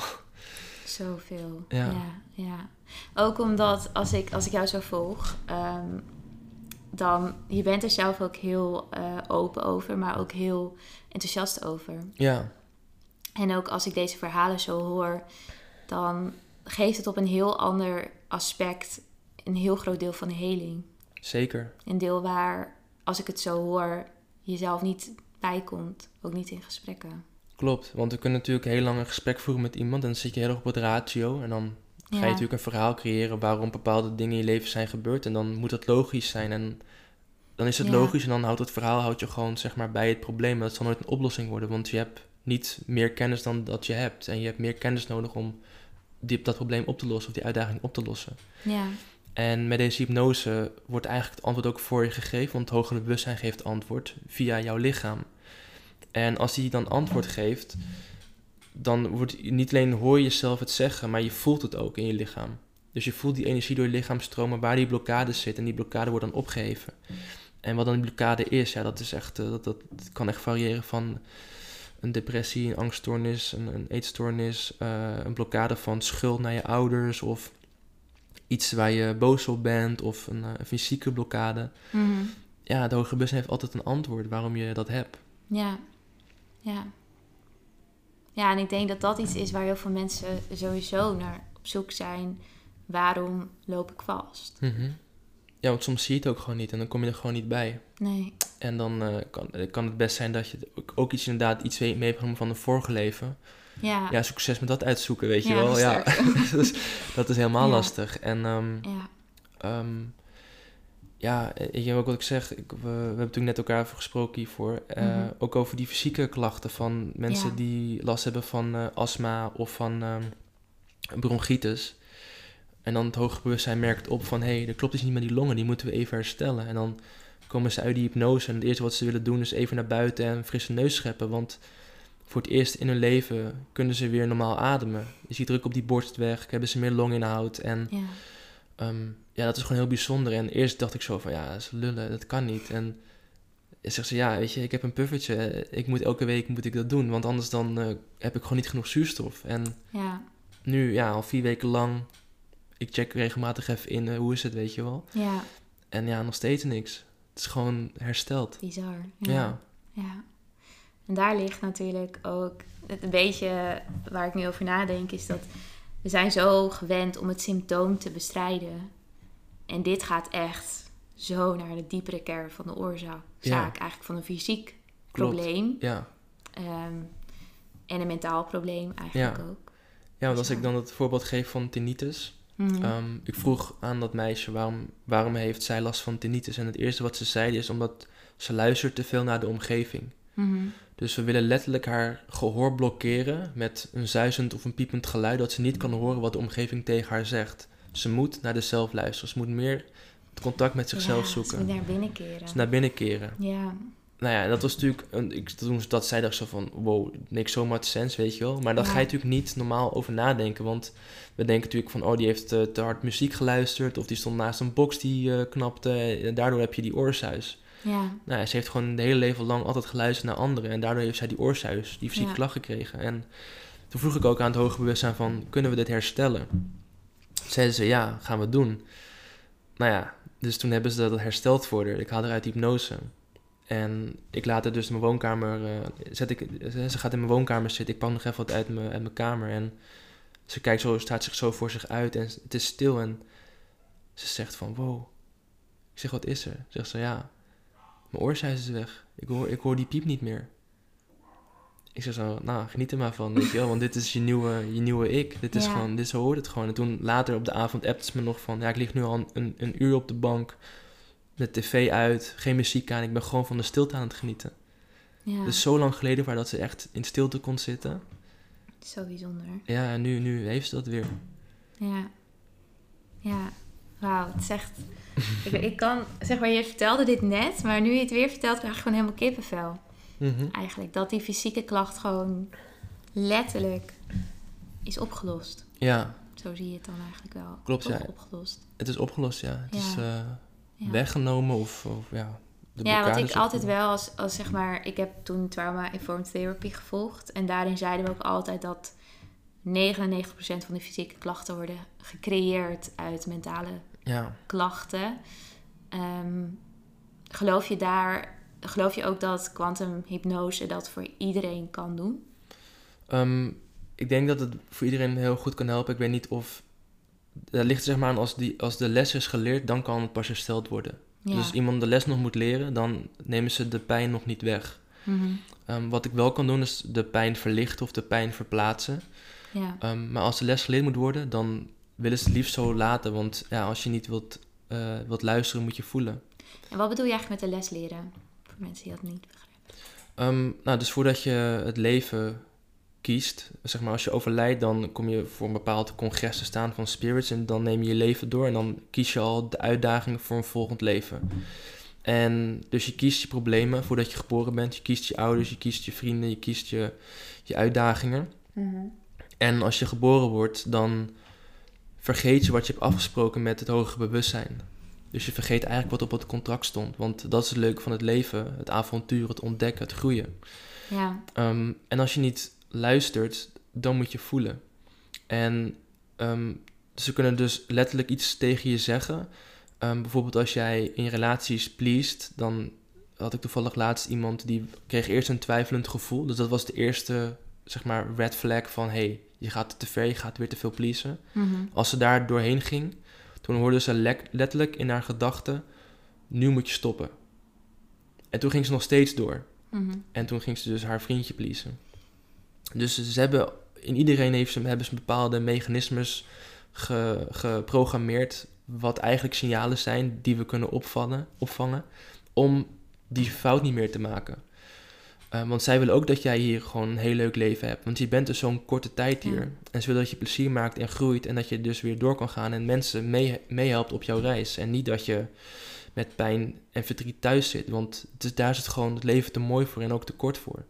Zoveel. Ja. ja. ja. Ook omdat als ik, als ik jou zo volg, ehm, dan je bent er zelf ook heel eh, open over, maar ook heel enthousiast over. ja, En ook als ik deze verhalen zo hoor, dan geeft het op een heel ander aspect een heel groot deel van de heling. zeker. Een deel waar, als ik het zo hoor, jezelf niet bij komt, ook niet in gesprekken. Klopt, want we kunnen natuurlijk heel lang een gesprek voeren met iemand en dan zit je heel erg op het ratio en dan ga je Ja. natuurlijk een verhaal creëren waarom bepaalde dingen in je leven zijn gebeurd en dan moet dat logisch zijn en dan is het Ja. logisch en dan houdt het verhaal houdt je gewoon zeg maar, bij het probleem. Dat zal nooit een oplossing worden, want je hebt niet meer kennis dan dat je hebt. En je hebt meer kennis nodig om die, dat probleem op te lossen of die uitdaging op te lossen. Ja. En met deze hypnose wordt eigenlijk het antwoord ook voor je gegeven, want het hogere bewustzijn geeft antwoord via jouw lichaam. En als die dan antwoord geeft, dan wordt niet alleen hoor je jezelf het zeggen, maar je voelt het ook in je lichaam. Dus je voelt die energie door je lichaam stromen waar die blokkade zit en die blokkade wordt dan opgeheven. En wat dan die blokkade is, ja, dat is echt, eh, dat, dat, dat kan echt variëren van een depressie, een angststoornis, een, een eetstoornis, eh, een blokkade van schuld naar je ouders of iets waar je boos op bent of een, eh, een fysieke blokkade. Mhm. Ja, de hoge bewustzijn heeft altijd een antwoord waarom je dat hebt. Ja. Ja. Ja, en ik denk dat dat iets is waar heel veel mensen sowieso naar op zoek zijn. Waarom loop ik vast? Mhm. Ja, want soms zie je het ook gewoon niet en dan kom je er gewoon niet bij. Nee. En dan eh, kan, eh, kan het best zijn dat je ook, iets inderdaad iets mee hebt genomen van een vorige leven. Ja. Ja, succes met dat uitzoeken, weet je Ja, wel. Ja, dus, dat is helemaal Ja. lastig. En ehm, Ja. Ehm, ja, eh, je ook wat ik zeg. Ik, we, we hebben natuurlijk net elkaar over gesproken hiervoor. Mhm. Ook over die fysieke klachten van mensen die last hebben van eh, astma of van ehm, bronchitis. En dan het hoge bewustzijn merkt op van... hé, hey, er klopt iets niet met die longen, die moeten we even herstellen. En dan komen ze uit die hypnose en het eerste wat ze willen doen... is even naar buiten en frisse neus scheppen. Want voor het eerst in hun leven kunnen ze weer normaal ademen. Je ziet druk op die borst weg, hebben ze meer longinhoud en... Ja. Ehm, ja, dat is gewoon heel bijzonder. En eerst dacht ik zo van, ja, dat is lullen, dat kan niet. En zegt ze, ja, weet je, ik heb een puffertje. Ik moet elke week moet ik dat doen, want anders dan eh, heb ik gewoon niet genoeg zuurstof. En Ja. nu, ja, al vier weken lang, ik check regelmatig even in, eh, hoe is het, weet je wel. Ja. En ja, nog steeds niks. Het is gewoon hersteld. Bizar. Ja, Ja. En daar ligt natuurlijk ook het een beetje waar ik nu over nadenk, is dat we zijn zo gewend om het symptoom te bestrijden. En dit gaat echt zo naar de diepere kern van de oorzaak. Ja. Eigenlijk van een fysiek Klopt. probleem. ja. ehm, en een mentaal probleem eigenlijk Ja. ook. Ja, want als Ja. ik dan het voorbeeld geef van tinnitus. Mhm. Ehm, ik vroeg aan dat meisje waarom, waarom heeft zij last van tinnitus. En het eerste wat ze zei is omdat ze luistert te veel naar de omgeving. Mhm. Dus we willen letterlijk haar gehoor blokkeren met een zuizend of een piepend geluid dat ze niet kan horen wat de omgeving tegen haar zegt. Ze moet naar de zelf luisteren. Ze moet meer het contact met zichzelf ja, zoeken. Ze moet naar binnen keren. Ze naar binnen keren. Ja, Nou ja, dat was natuurlijk, een, ik, toen ze dat zei, dacht zo van, wow, niks so much sense, weet je wel. Maar daar Ja. ga je natuurlijk niet normaal over nadenken, want we denken natuurlijk van, oh, die heeft eh, te hard muziek geluisterd, of die stond naast een box die eh, knapte, en daardoor heb je die oorsuis. ja, Nou ja, ze heeft gewoon de hele leven lang altijd geluisterd naar anderen, en daardoor heeft zij die oorsuis, die fysieke Ja. klacht gekregen. En toen vroeg ik ook aan het hoge bewustzijn van, kunnen we dit herstellen? Zeiden ze, ja, gaan we doen. Nou ja, dus toen hebben ze dat hersteld voor haar. Ik haal haar uit hypnose. En ik laat haar dus in mijn woonkamer... eh, zet ik, ze gaat in mijn woonkamer zitten. Ik pak nog even wat uit mijn, uit mijn kamer. En ze kijkt zo, staat zich zo voor zich uit. En het is stil. En ze zegt van, wow. Ik zeg, wat is er? Zegt ze, ja, mijn oorsuis is weg. Ik hoor, ik hoor die piep niet meer. Ik zeg zo, nou, geniet er maar van, weet je wel. Want dit is je nieuwe, je nieuwe ik. Dit is Ja. gewoon, dit zo hoort het gewoon. En toen later op de avond appte ze me nog van... Ja, ik lig nu al een, een uur op de bank. Met tv uit, geen muziek aan. Ik ben gewoon van de stilte aan het genieten. ja. Dus zo lang geleden waar dat ze echt in stilte kon zitten. Zo bijzonder. Ja, nu, nu heeft ze dat weer. Ja. Ja. Wauw, het is echt... ik, ik kan... Zeg maar, je vertelde dit net, maar nu je het weer vertelt, krijg ik gewoon helemaal kippenvel. Mhm. Eigenlijk, dat die fysieke klacht gewoon letterlijk is opgelost. Ja, Zo zie je het dan eigenlijk wel. Klopt, ja. Opgelost. het is opgelost, ja. Het is eh, Ja. weggenomen of, of ja... De Ja, wat ik altijd wel als, als zeg maar, ik heb toen trauma-informed therapy gevolgd. En daarin zeiden we ook altijd dat 99% van de fysieke klachten worden gecreëerd uit mentale Ja, klachten. Ehm, geloof je daar, geloof je ook dat kwantumhypnose dat voor iedereen kan doen? Ehm, ik denk dat het voor iedereen heel goed kan helpen. Ik weet niet of... Dat ligt zeg maar aan als, die, als de les is geleerd, dan kan het pas hersteld worden. Ja. Dus als iemand de les nog moet leren, dan nemen ze de pijn nog niet weg. Mhm. Ehm, wat ik wel kan doen, is de pijn verlichten of de pijn verplaatsen. ja. Ehm, maar als de les geleerd moet worden, dan willen ze het liefst zo laten. Want ja, als je niet wilt, eh, wilt luisteren, moet je voelen. En wat bedoel je eigenlijk met de les leren? Voor mensen die dat niet begrijpen. Ehm, nou, dus voordat je het leven kiest, zeg maar als je overlijdt, dan kom je voor een bepaald congres te staan van spirits en dan neem je je leven door en dan kies je al de uitdagingen voor een volgend leven. En dus je kiest je problemen voordat je geboren bent, je kiest je ouders, je kiest je vrienden, je kiest je, je uitdagingen. En als je geboren wordt, dan vergeet je wat je hebt afgesproken met het hogere bewustzijn. Dus je vergeet eigenlijk wat op het contract stond. Want dat is het leuke van het leven: het avontuur, het ontdekken, het groeien. Ja. Ehm, en als je niet luistert, dan moet je voelen. En um, ze kunnen dus letterlijk iets tegen je zeggen. Ehm, bijvoorbeeld als jij in relaties pleased, dan had ik toevallig laatst iemand die kreeg eerst een twijfelend gevoel. Dus dat was de eerste, zeg maar, red flag van... hey, je gaat te ver, je gaat weer te veel pleasen. Mhm. Als ze daar doorheen ging, toen hoorde ze le- letterlijk in haar gedachten... nu moet je stoppen. En toen ging ze nog steeds door. Mhm. En toen ging ze dus haar vriendje pleasen. Dus ze hebben, in iedereen heeft ze, hebben ze bepaalde mechanismes ge- geprogrammeerd. Wat eigenlijk signalen zijn die we kunnen opvangen, opvangen. Om die fout niet meer te maken. Eh, want zij willen ook dat jij hier gewoon een heel leuk leven hebt. Want je bent dus zo'n korte tijd hier. Ja. En ze willen dat je plezier maakt en groeit. En dat je dus weer door kan gaan. En mensen mee, meehelpt op jouw reis. En niet dat je met pijn en verdriet thuis zit. Want het is, daar is het gewoon het leven te mooi voor en ook te kort voor.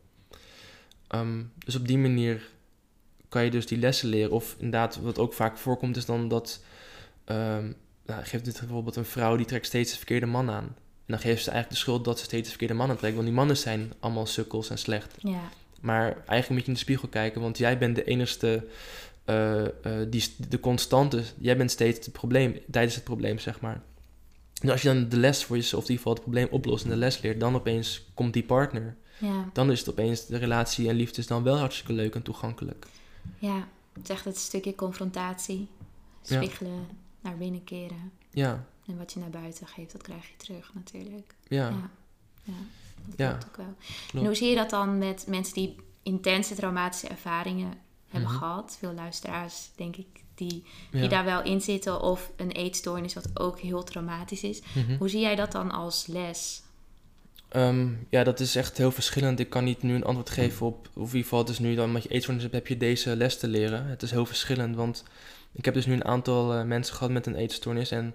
Ehm, dus op die manier kan je dus die lessen leren. Of inderdaad, wat ook vaak voorkomt, is dan dat. ehm nou, geef dit bijvoorbeeld een vrouw die trekt steeds de verkeerde man aan. En dan geeft ze eigenlijk de schuld dat ze steeds de verkeerde man aantrekt. Want die mannen zijn allemaal sukkels en slecht. Ja. Maar eigenlijk moet je in de spiegel kijken, want jij bent de enigste, eh, eh, die, de constante. Jij bent steeds het probleem, tijdens het probleem, zeg maar. En als je dan de les voor jezelf, of in ieder geval het probleem oplost en de les leert, dan opeens komt die partner. Ja. Dan is het opeens, de relatie en liefde is dan wel hartstikke leuk en toegankelijk. Ja. Het is echt het stukje confrontatie. Ja. Spiegelen, naar binnen keren. Ja, En wat je naar buiten geeft, dat krijg je terug natuurlijk. ja, Ja. Ja. Dat Ja. klopt ook wel. En hoe zie je dat dan met mensen die intense traumatische ervaringen hebben Mhm. gehad? Veel luisteraars, denk ik, die, ja. die daar wel in zitten. Of een eetstoornis, wat ook heel traumatisch is. Mhm. Hoe zie jij dat dan als les? Ehm, ja, dat is echt heel verschillend. Ik kan niet nu een antwoord geven op, of in ieder geval, dus nu dan met je eetstoornis heb je deze les te leren. Het is heel verschillend, want ik heb dus nu een aantal eh, mensen gehad met een eetstoornis en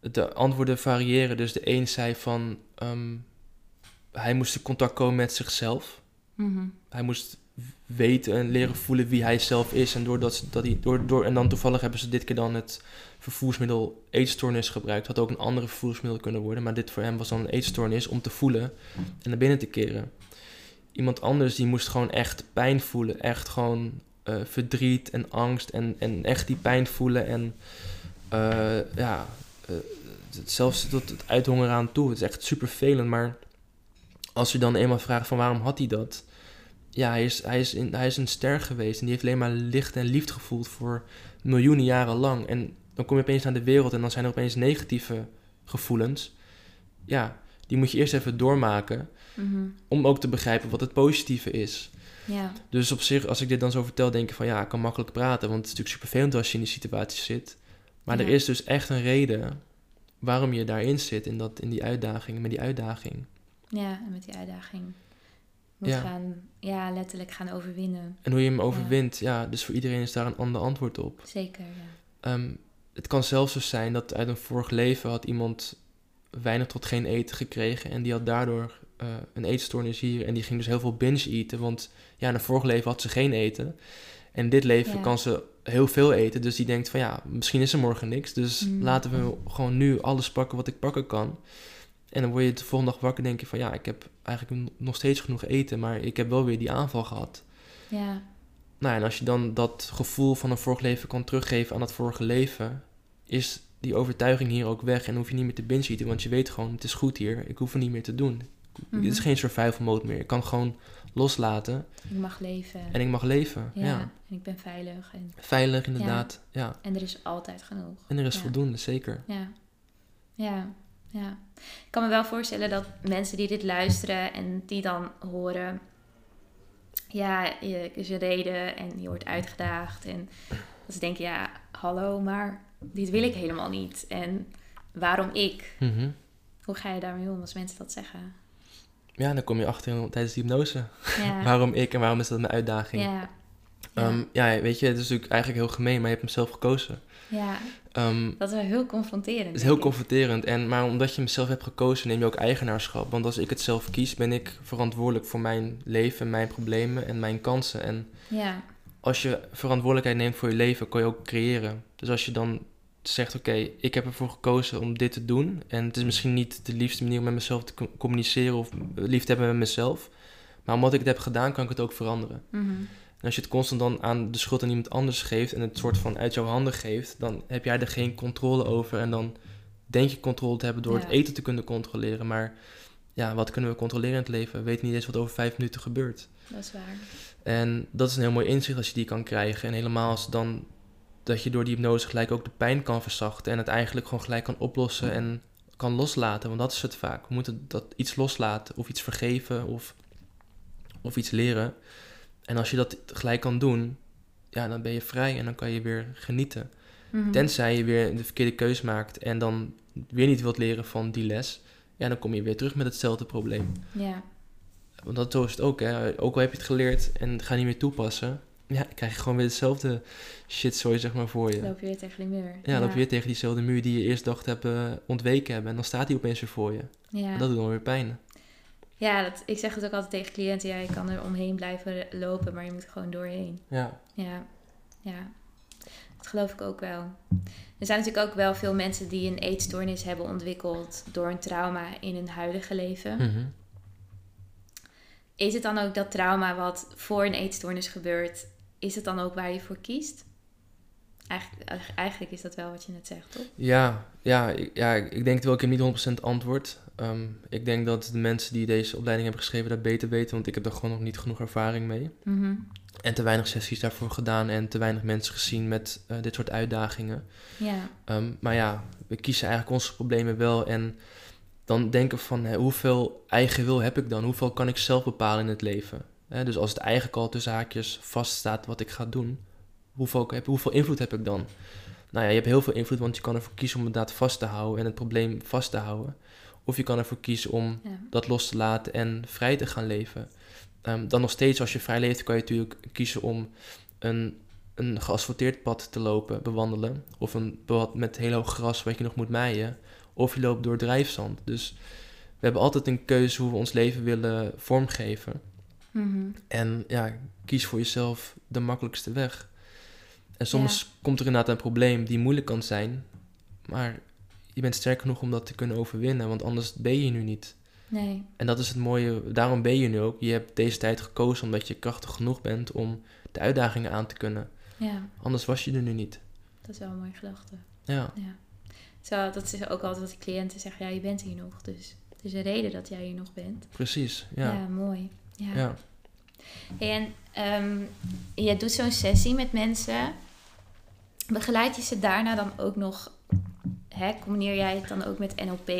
de antwoorden variëren. Dus de een zei van, ehm, hij moest in contact komen met zichzelf. Mhm. Hij moest weten en leren voelen wie hij zelf is. En, doordat dat hij, door, door, en dan toevallig hebben ze dit keer dan het vervoersmiddel eetstoornis gebruikt. Had ook een andere vervoersmiddel kunnen worden. Maar dit voor hem was dan een eetstoornis om te voelen en naar binnen te keren. Iemand anders die moest gewoon echt pijn voelen. Echt gewoon eh, verdriet en angst. En, en echt die pijn voelen. En eh, ja, eh, zelfs tot het uithongeren aan toe. Het is echt super vervelend. Maar als je dan eenmaal vraagt van waarom had hij dat? Ja, hij is, hij, is in, hij is een ster geweest. En die heeft alleen maar licht en liefde gevoeld voor miljoenen jaren lang. En dan kom je opeens naar de wereld en dan zijn er opeens negatieve gevoelens. Ja, die moet je eerst even doormaken. Mhm. Om ook te begrijpen wat het positieve is. Ja. Dus op zich, als ik dit dan zo vertel, denk ik van ja, ik kan makkelijk praten. Want het is natuurlijk super vervelend als je in die situatie zit. Maar er is dus echt een reden waarom je daarin zit, in, dat, in die uitdaging, met die uitdaging. ja, en met die uitdaging moet Ja. gaan, ja, letterlijk gaan overwinnen. En hoe je hem overwint, ja. dus voor iedereen is daar een ander antwoord op. Zeker, ja. Ehm, het kan zelfs zo zijn dat uit een vorig leven had iemand weinig tot geen eten gekregen. En die had daardoor eh, een eetstoornis hier. En die ging dus heel veel binge eten. Want ja, in een vorig leven had ze geen eten. En dit leven Ja. kan ze heel veel eten. Dus die denkt van ja, misschien is er morgen niks. Dus Mm. laten we gewoon nu alles pakken wat ik pakken kan. En dan word je de volgende dag wakker en denk je van ja, ik heb eigenlijk nog steeds genoeg eten. Maar ik heb wel weer die aanval gehad. Ja, Nou, en als je dan dat gevoel van een vorig leven kan teruggeven aan dat vorige leven, is die overtuiging hier ook weg en hoef je niet meer te binge want je weet gewoon, het is goed hier, ik hoef het niet meer te doen. Mhm. Dit is geen survival mode meer. Ik kan gewoon loslaten ik mag leven. en ik mag leven. Ja. ja, en ik ben veilig. En, Veilig inderdaad. Ja. en er is altijd genoeg. En er is Ja. voldoende, zeker. Ja, ja, ja. Ik kan me wel voorstellen dat mensen die dit luisteren en die dan horen, ja, je- is een reden en je wordt uitgedaagd. En dat ze denken, ja, hallo, maar dit wil ik helemaal niet. En waarom ik? Mhm. Hoe ga je daarmee om als mensen dat zeggen? Ja, dan kom je achter tijdens die hypnose. Ja. waarom ik en waarom is dat mijn uitdaging? Ja. Ehm, Ja. ja, weet je, het is natuurlijk eigenlijk heel gemeen, maar je hebt hem zelf gekozen. ja, Ehm, dat is wel heel confronterend. het is heel confronterend. En, maar omdat je hem zelf hebt gekozen, neem je ook eigenaarschap. Want als ik het zelf kies, ben ik verantwoordelijk voor mijn leven, mijn problemen en mijn kansen. En Ja, als je verantwoordelijkheid neemt voor je leven, kan je ook creëren. Dus als je dan zegt, oké, ik heb ervoor gekozen om dit te doen. En het is misschien niet de liefste manier om met mezelf te co- communiceren of lief te hebben met mezelf. Maar omdat ik het heb gedaan, kan ik het ook veranderen. mhm. En als je het constant dan aan de schuld aan iemand anders geeft en het soort van uit jouw handen geeft, dan heb jij er geen controle over. En dan denk je controle te hebben door het eten te kunnen controleren. Maar ja, wat kunnen we controleren in het leven? We weten niet eens wat over vijf minuten gebeurt. dat is waar. En dat is een heel mooi inzicht als je die kan krijgen. En helemaal als dan dat je door die hypnose gelijk ook de pijn kan verzachten en het eigenlijk gewoon gelijk kan oplossen en kan loslaten. Want dat is het vaak. We moeten dat iets loslaten of iets vergeven of, of iets leren. En als je dat gelijk kan doen, ja, dan ben je vrij en dan kan je weer genieten. Mhm. Tenzij je weer de verkeerde keus maakt en dan weer niet wilt leren van die les, ja, dan kom je weer terug met hetzelfde probleem. Ja, Want dat zo is het ook, hè. Ook al heb je het geleerd en ga niet meer toepassen, ja, dan krijg je gewoon weer hetzelfde shitzooi, zeg maar, voor je. loop je weer tegen die muur. Ja, dan loop je weer tegen diezelfde muur die je eerst dacht hebben ontweken hebben. En dan staat die opeens weer voor je. Ja, En dat doet dan weer pijn. Ja dat, ik zeg het ook altijd tegen cliënten. Ja, je kan er omheen blijven lopen, maar je moet er gewoon doorheen. Ja. Ja, ja. Dat geloof ik ook wel. Er zijn natuurlijk ook wel veel mensen die een eetstoornis hebben ontwikkeld door een trauma in hun huidige leven. Mhm. Is het dan ook dat trauma wat voor een eetstoornis gebeurt, is het dan ook waar je voor kiest? Eigenlijk, eigenlijk is dat wel wat je net zegt, toch? Ja, ja, ik, ja, ik denk wel, ik heb niet 100% antwoord. Ehm, ik denk dat de mensen die deze opleiding hebben geschreven dat beter weten, want ik heb er gewoon nog niet genoeg ervaring mee. Mhm. En te weinig sessies daarvoor gedaan en te weinig mensen gezien met eh, dit soort uitdagingen. Ehm, maar ja, we kiezen eigenlijk onze problemen wel en dan denken van hè, hoeveel eigen wil heb ik dan? Hoeveel kan ik zelf bepalen in het leven? Hè, dus als het eigenlijk al tussen haakjes vaststaat wat ik ga doen, hoeveel, heb, hoeveel invloed heb ik dan? Nou ja, je hebt heel veel invloed, want je kan ervoor kiezen om het inderdaad vast te houden en het probleem vast te houden. Of je kan ervoor kiezen om ja. dat los te laten en vrij te gaan leven. Ehm, dan nog steeds, als je vrij leeft, kan je natuurlijk kiezen om een, een geasfalteerd pad te lopen, bewandelen. Of een pad met heel hoog gras wat je nog moet maaien. Of je loopt door drijfzand. Dus we hebben altijd een keuze hoe we ons leven willen vormgeven. Mhm. En ja, kies voor jezelf de makkelijkste weg. En soms komt er inderdaad een probleem die moeilijk kan zijn. Maar je bent sterk genoeg om dat te kunnen overwinnen, want anders ben je nu niet. Nee, En dat is het mooie, daarom ben je nu ook. Je hebt deze tijd gekozen omdat je krachtig genoeg bent om de uitdagingen aan te kunnen. ja, Anders was je er nu niet. dat is wel een mooie gedachte. Ja, Ja. Zo, dat is ook altijd wat de cliënten zeggen. Ja, je bent hier nog. Dus het is een reden dat jij hier nog bent. precies. Ja, Ja, mooi. Ja. ja. Hey, en ehm, je doet zo'n sessie met mensen. Begeleid je ze daarna dan ook nog? Hè, combineer jij het dan ook met NLP?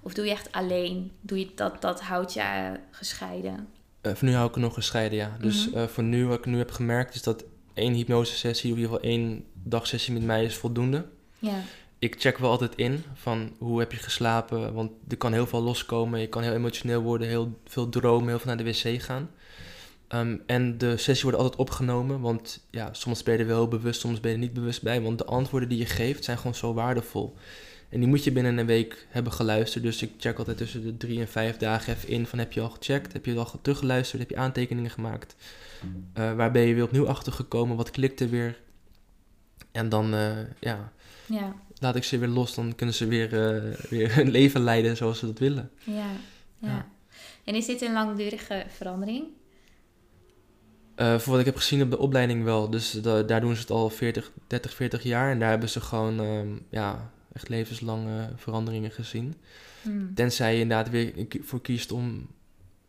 Of doe je echt alleen? Doe je dat, dat houdt je eh, gescheiden? Eh, voor nu hou ik er nog gescheiden, ja. Dus Mhm. eh, voor nu, wat ik nu heb gemerkt, is dat één hypnosesessie, of in ieder geval één dagsessie met mij is voldoende. Ja, Ik check wel altijd in van hoe heb je geslapen, want er kan heel veel loskomen. Je kan heel emotioneel worden, heel veel dromen, heel veel naar de wc gaan. Ehm, en de sessie wordt altijd opgenomen, want ja, soms ben je er wel heel bewust, soms ben je er niet bewust bij. Want de antwoorden die je geeft zijn gewoon zo waardevol. En die moet je binnen een week hebben geluisterd. Dus ik check altijd tussen de drie en vijf dagen even in van heb je al gecheckt, heb je al teruggeluisterd, heb je aantekeningen gemaakt. Eh, waar ben je weer opnieuw achter gekomen, wat klikt er weer. En dan, eh, ja, ja, laat ik ze weer los, dan kunnen ze weer, eh, weer hun leven leiden zoals ze dat willen. ja, ja. Ja. En is dit een langdurige verandering? Eh, voor wat ik heb gezien op de opleiding wel. Dus da- daar doen ze het al 40, 30, 40 jaar. En daar hebben ze gewoon ehm, ja, echt levenslange veranderingen gezien. Hmm. Tenzij je inderdaad weer voor kiest om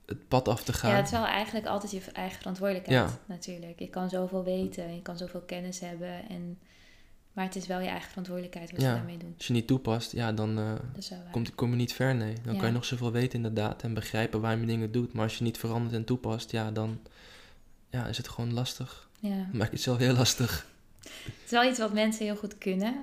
het pad af te gaan. Ja, het is wel eigenlijk altijd je eigen verantwoordelijkheid Ja. natuurlijk. Je kan zoveel weten, je kan zoveel kennis hebben. En... Maar het is wel je eigen verantwoordelijkheid wat je daarmee doet. Als je niet toepast, ja, dan eh, wel waar. komt, kom je niet ver, nee. Dan Ja. kan je nog zoveel weten inderdaad en begrijpen waarom je dingen doet. Maar als je niet verandert en toepast, ja, dan ja, is het gewoon lastig. Ja. Dan maak je het zelf heel lastig. Het is wel iets wat mensen heel goed kunnen.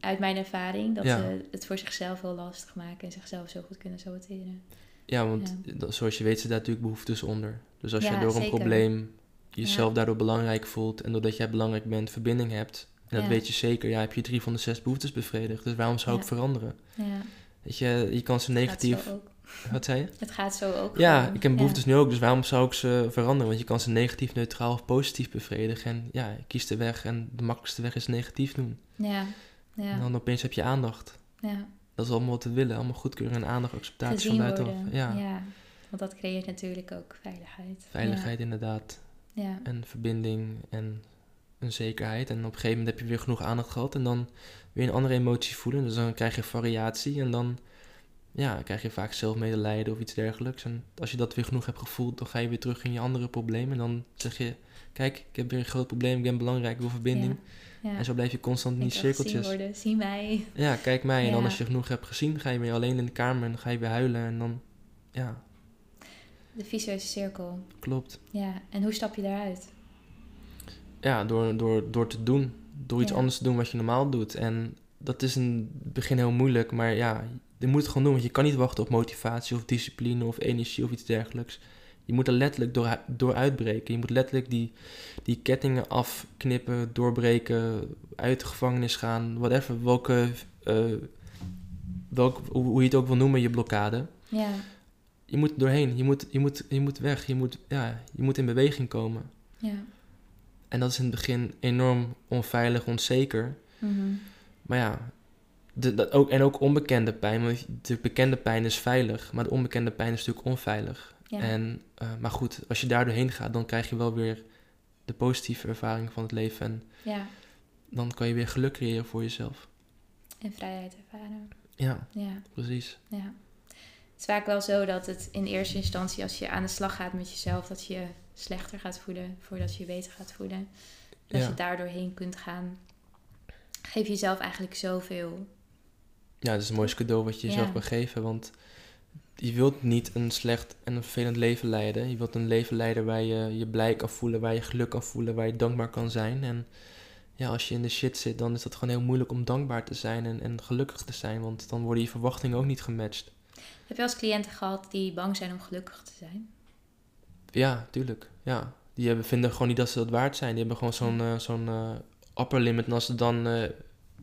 uit mijn ervaring dat Ja. ze het voor zichzelf heel lastig maken en zichzelf zo goed kunnen saboteren. Ja, want zoals je weet zit daar natuurlijk behoeftes onder. Dus als je door een probleem jezelf daardoor belangrijk voelt en doordat jij belangrijk bent, verbinding hebt, en dat weet je zeker, ja, heb je drie van de zes behoeftes bevredigd. Dus waarom zou ik veranderen? Ja, Weet je, je kan ze negatief. Wat zei je? Het gaat zo ook. Ja, gewoon. ik heb behoeftes nu ook, dus waarom zou ik ze veranderen? Want je kan ze negatief, neutraal of positief bevredigen. En ja, je kiest de weg en de makkelijkste weg is negatief doen. Ja, En ja, dan opeens heb je aandacht. ja. Dat is allemaal wat we willen. Allemaal goedkeuring en aandacht, acceptatie van buitenaf. Ja, ja, want dat creëert natuurlijk ook veiligheid. veiligheid inderdaad. Ja. En verbinding en een zekerheid. En op een gegeven moment heb je weer genoeg aandacht gehad. En dan weer een andere emotie voelen. Dus dan krijg je variatie. En dan ja, krijg je vaak zelfmedelijden of iets dergelijks. En als je dat weer genoeg hebt gevoeld, dan ga je weer terug in je andere problemen. En dan zeg je, kijk, ik heb weer een groot probleem. Ik ben belangrijk, ik wil verbinding. ja. En zo blijf je constant in die cirkeltjes. worden, zie mij. Ja, kijk mij. En dan als je genoeg hebt gezien, ga je weer alleen in de kamer. En dan ga je weer huilen. En dan, ja, De visueuze cirkel. klopt. Ja, en hoe stap je daaruit? Ja, door, door, door te doen. Door iets anders te doen wat je normaal doet. En dat is in het begin heel moeilijk. Maar ja, je moet het gewoon doen. Want je kan niet wachten op motivatie of discipline of energie of iets dergelijks. Je moet er letterlijk door, door uitbreken. Je moet letterlijk die, die kettingen afknippen, doorbreken, uit de gevangenis gaan. Whatever, welke, eh, welk, hoe, je het ook wil noemen, je blokkade. Ja, Je moet doorheen. Je moet, je moet, je moet weg. Je moet, ja, je moet in beweging komen. ja. En dat is in het begin enorm onveilig, onzeker. Mhm. Maar ja, de, dat ook, en ook onbekende pijn. Want de bekende pijn is veilig, maar de onbekende pijn is natuurlijk onveilig. Ja. En, eh, maar goed, als je daar doorheen gaat, dan krijg je wel weer de positieve ervaring van het leven. En ja, dan kan je weer geluk creëren voor jezelf. en vrijheid ervaren. Ja, Ja, precies. ja. Het is vaak wel zo dat het in eerste instantie, als je aan de slag gaat met jezelf, dat je slechter gaat voelen voordat je je beter gaat voelen. En als je daar doorheen kunt gaan, geef je jezelf eigenlijk zoveel. Ja, dat is een mooiste cadeau wat je jezelf Ja. kan geven. Want je wilt niet een slecht en een vervelend leven leiden. Je wilt een leven leiden waar je je blij kan voelen, waar je geluk kan voelen, waar je dankbaar kan zijn. En ja, als je in de shit zit, dan is dat gewoon heel moeilijk om dankbaar te zijn en, en gelukkig te zijn. Want dan worden je verwachtingen ook niet gematcht. Heb je als cliënten gehad die bang zijn om gelukkig te zijn? Ja, tuurlijk. Ja. Die hebben, vinden gewoon niet dat ze dat waard zijn. Die hebben gewoon zo'n eh, zo'n eh, upper limit. En als ze dan eh,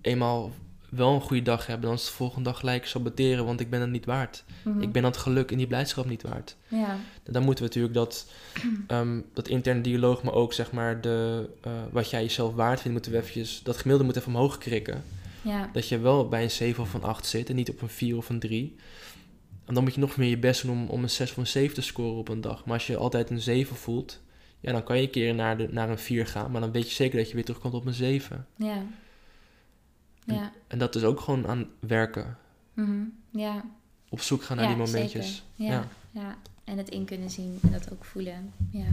eenmaal wel een goede dag hebben, dan is de volgende dag gelijk saboteren, want ik ben het niet waard. Mhm. Ik ben dat geluk en die blijdschap niet waard. Ja, dan moeten we natuurlijk dat, ehm, dat interne dialoog, maar ook zeg maar de, eh, wat jij jezelf waard vindt, moeten we eventjes, dat gemiddelde moet even omhoog krikken. ja, Dat je wel bij een 7 of een 8 zit en niet op een 4 of een 3. En dan moet je nog meer je best doen om, om een 6 of een 7 te scoren op een dag. Maar als je altijd een 7 voelt, ja, dan kan je een keer naar, de, naar een 4 gaan. Maar dan weet je zeker dat je weer terugkomt op een 7. ja. Ja, En dat is ook gewoon aan werken. mhm. ja, Op zoek gaan naar Ja, die momentjes. zeker. Ja, ja. En het in kunnen zien en dat ook voelen. Ja,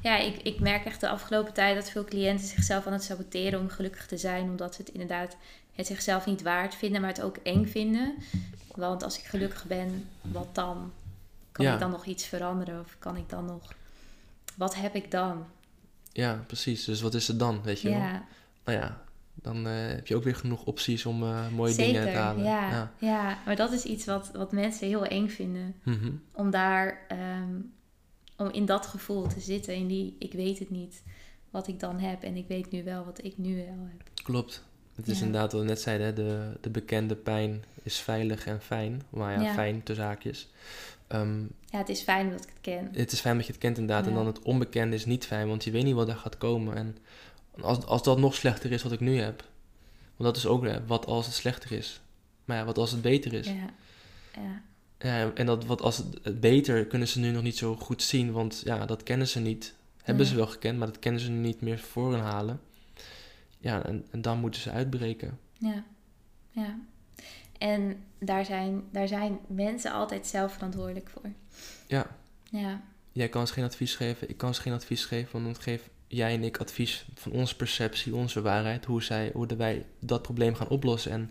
ja ik, ik merk echt de afgelopen tijd dat veel cliënten zichzelf aan het saboteren om gelukkig te zijn. Omdat ze het inderdaad het zichzelf niet waard vinden, maar het ook eng vinden. Want als ik gelukkig ben, wat dan? Kan Ja. ik dan nog iets veranderen? Of kan ik dan nog... Wat heb ik dan? Ja, precies. Dus wat is het dan, weet je wel? Ja, Nou ja, dan eh, heb je ook weer genoeg opties om eh, mooie zeker. dingen te halen. Ja, ja. ja. maar dat is iets wat, wat mensen heel eng vinden. Mhm. om daar, ehm, om in dat gevoel te zitten, in die ik weet het niet wat ik dan heb en ik weet nu wel wat ik nu wel heb. Klopt. Het is Ja. inderdaad wat we net zeiden, hè, de, de bekende pijn is veilig en fijn. Maar ja, Ja. fijn tussen haakjes. Ehm, Ja, het is fijn dat ik het ken. het is fijn dat je het kent inderdaad. En dan het onbekende is niet fijn, want je weet niet wat er gaat komen. En als, als dat nog slechter is wat ik nu heb. Want dat is ook hè, wat als het slechter is. Maar ja, wat als het beter is. Ja, ja, Ja, en dat wat als het, het beter kunnen ze nu nog niet zo goed zien, want ja, dat kennen ze niet. Hebben ze wel gekend, maar dat kennen ze nu niet meer voor hen halen. Ja, en, en dan moeten ze uitbreken. ja, ja. En daar zijn, daar zijn mensen altijd zelf verantwoordelijk voor. Ja. Ja, Jij kan ze geen advies geven, ik kan ze geen advies geven, want dan geef jij en ik advies van onze perceptie, onze waarheid, hoe, zij, hoe wij dat probleem gaan oplossen. En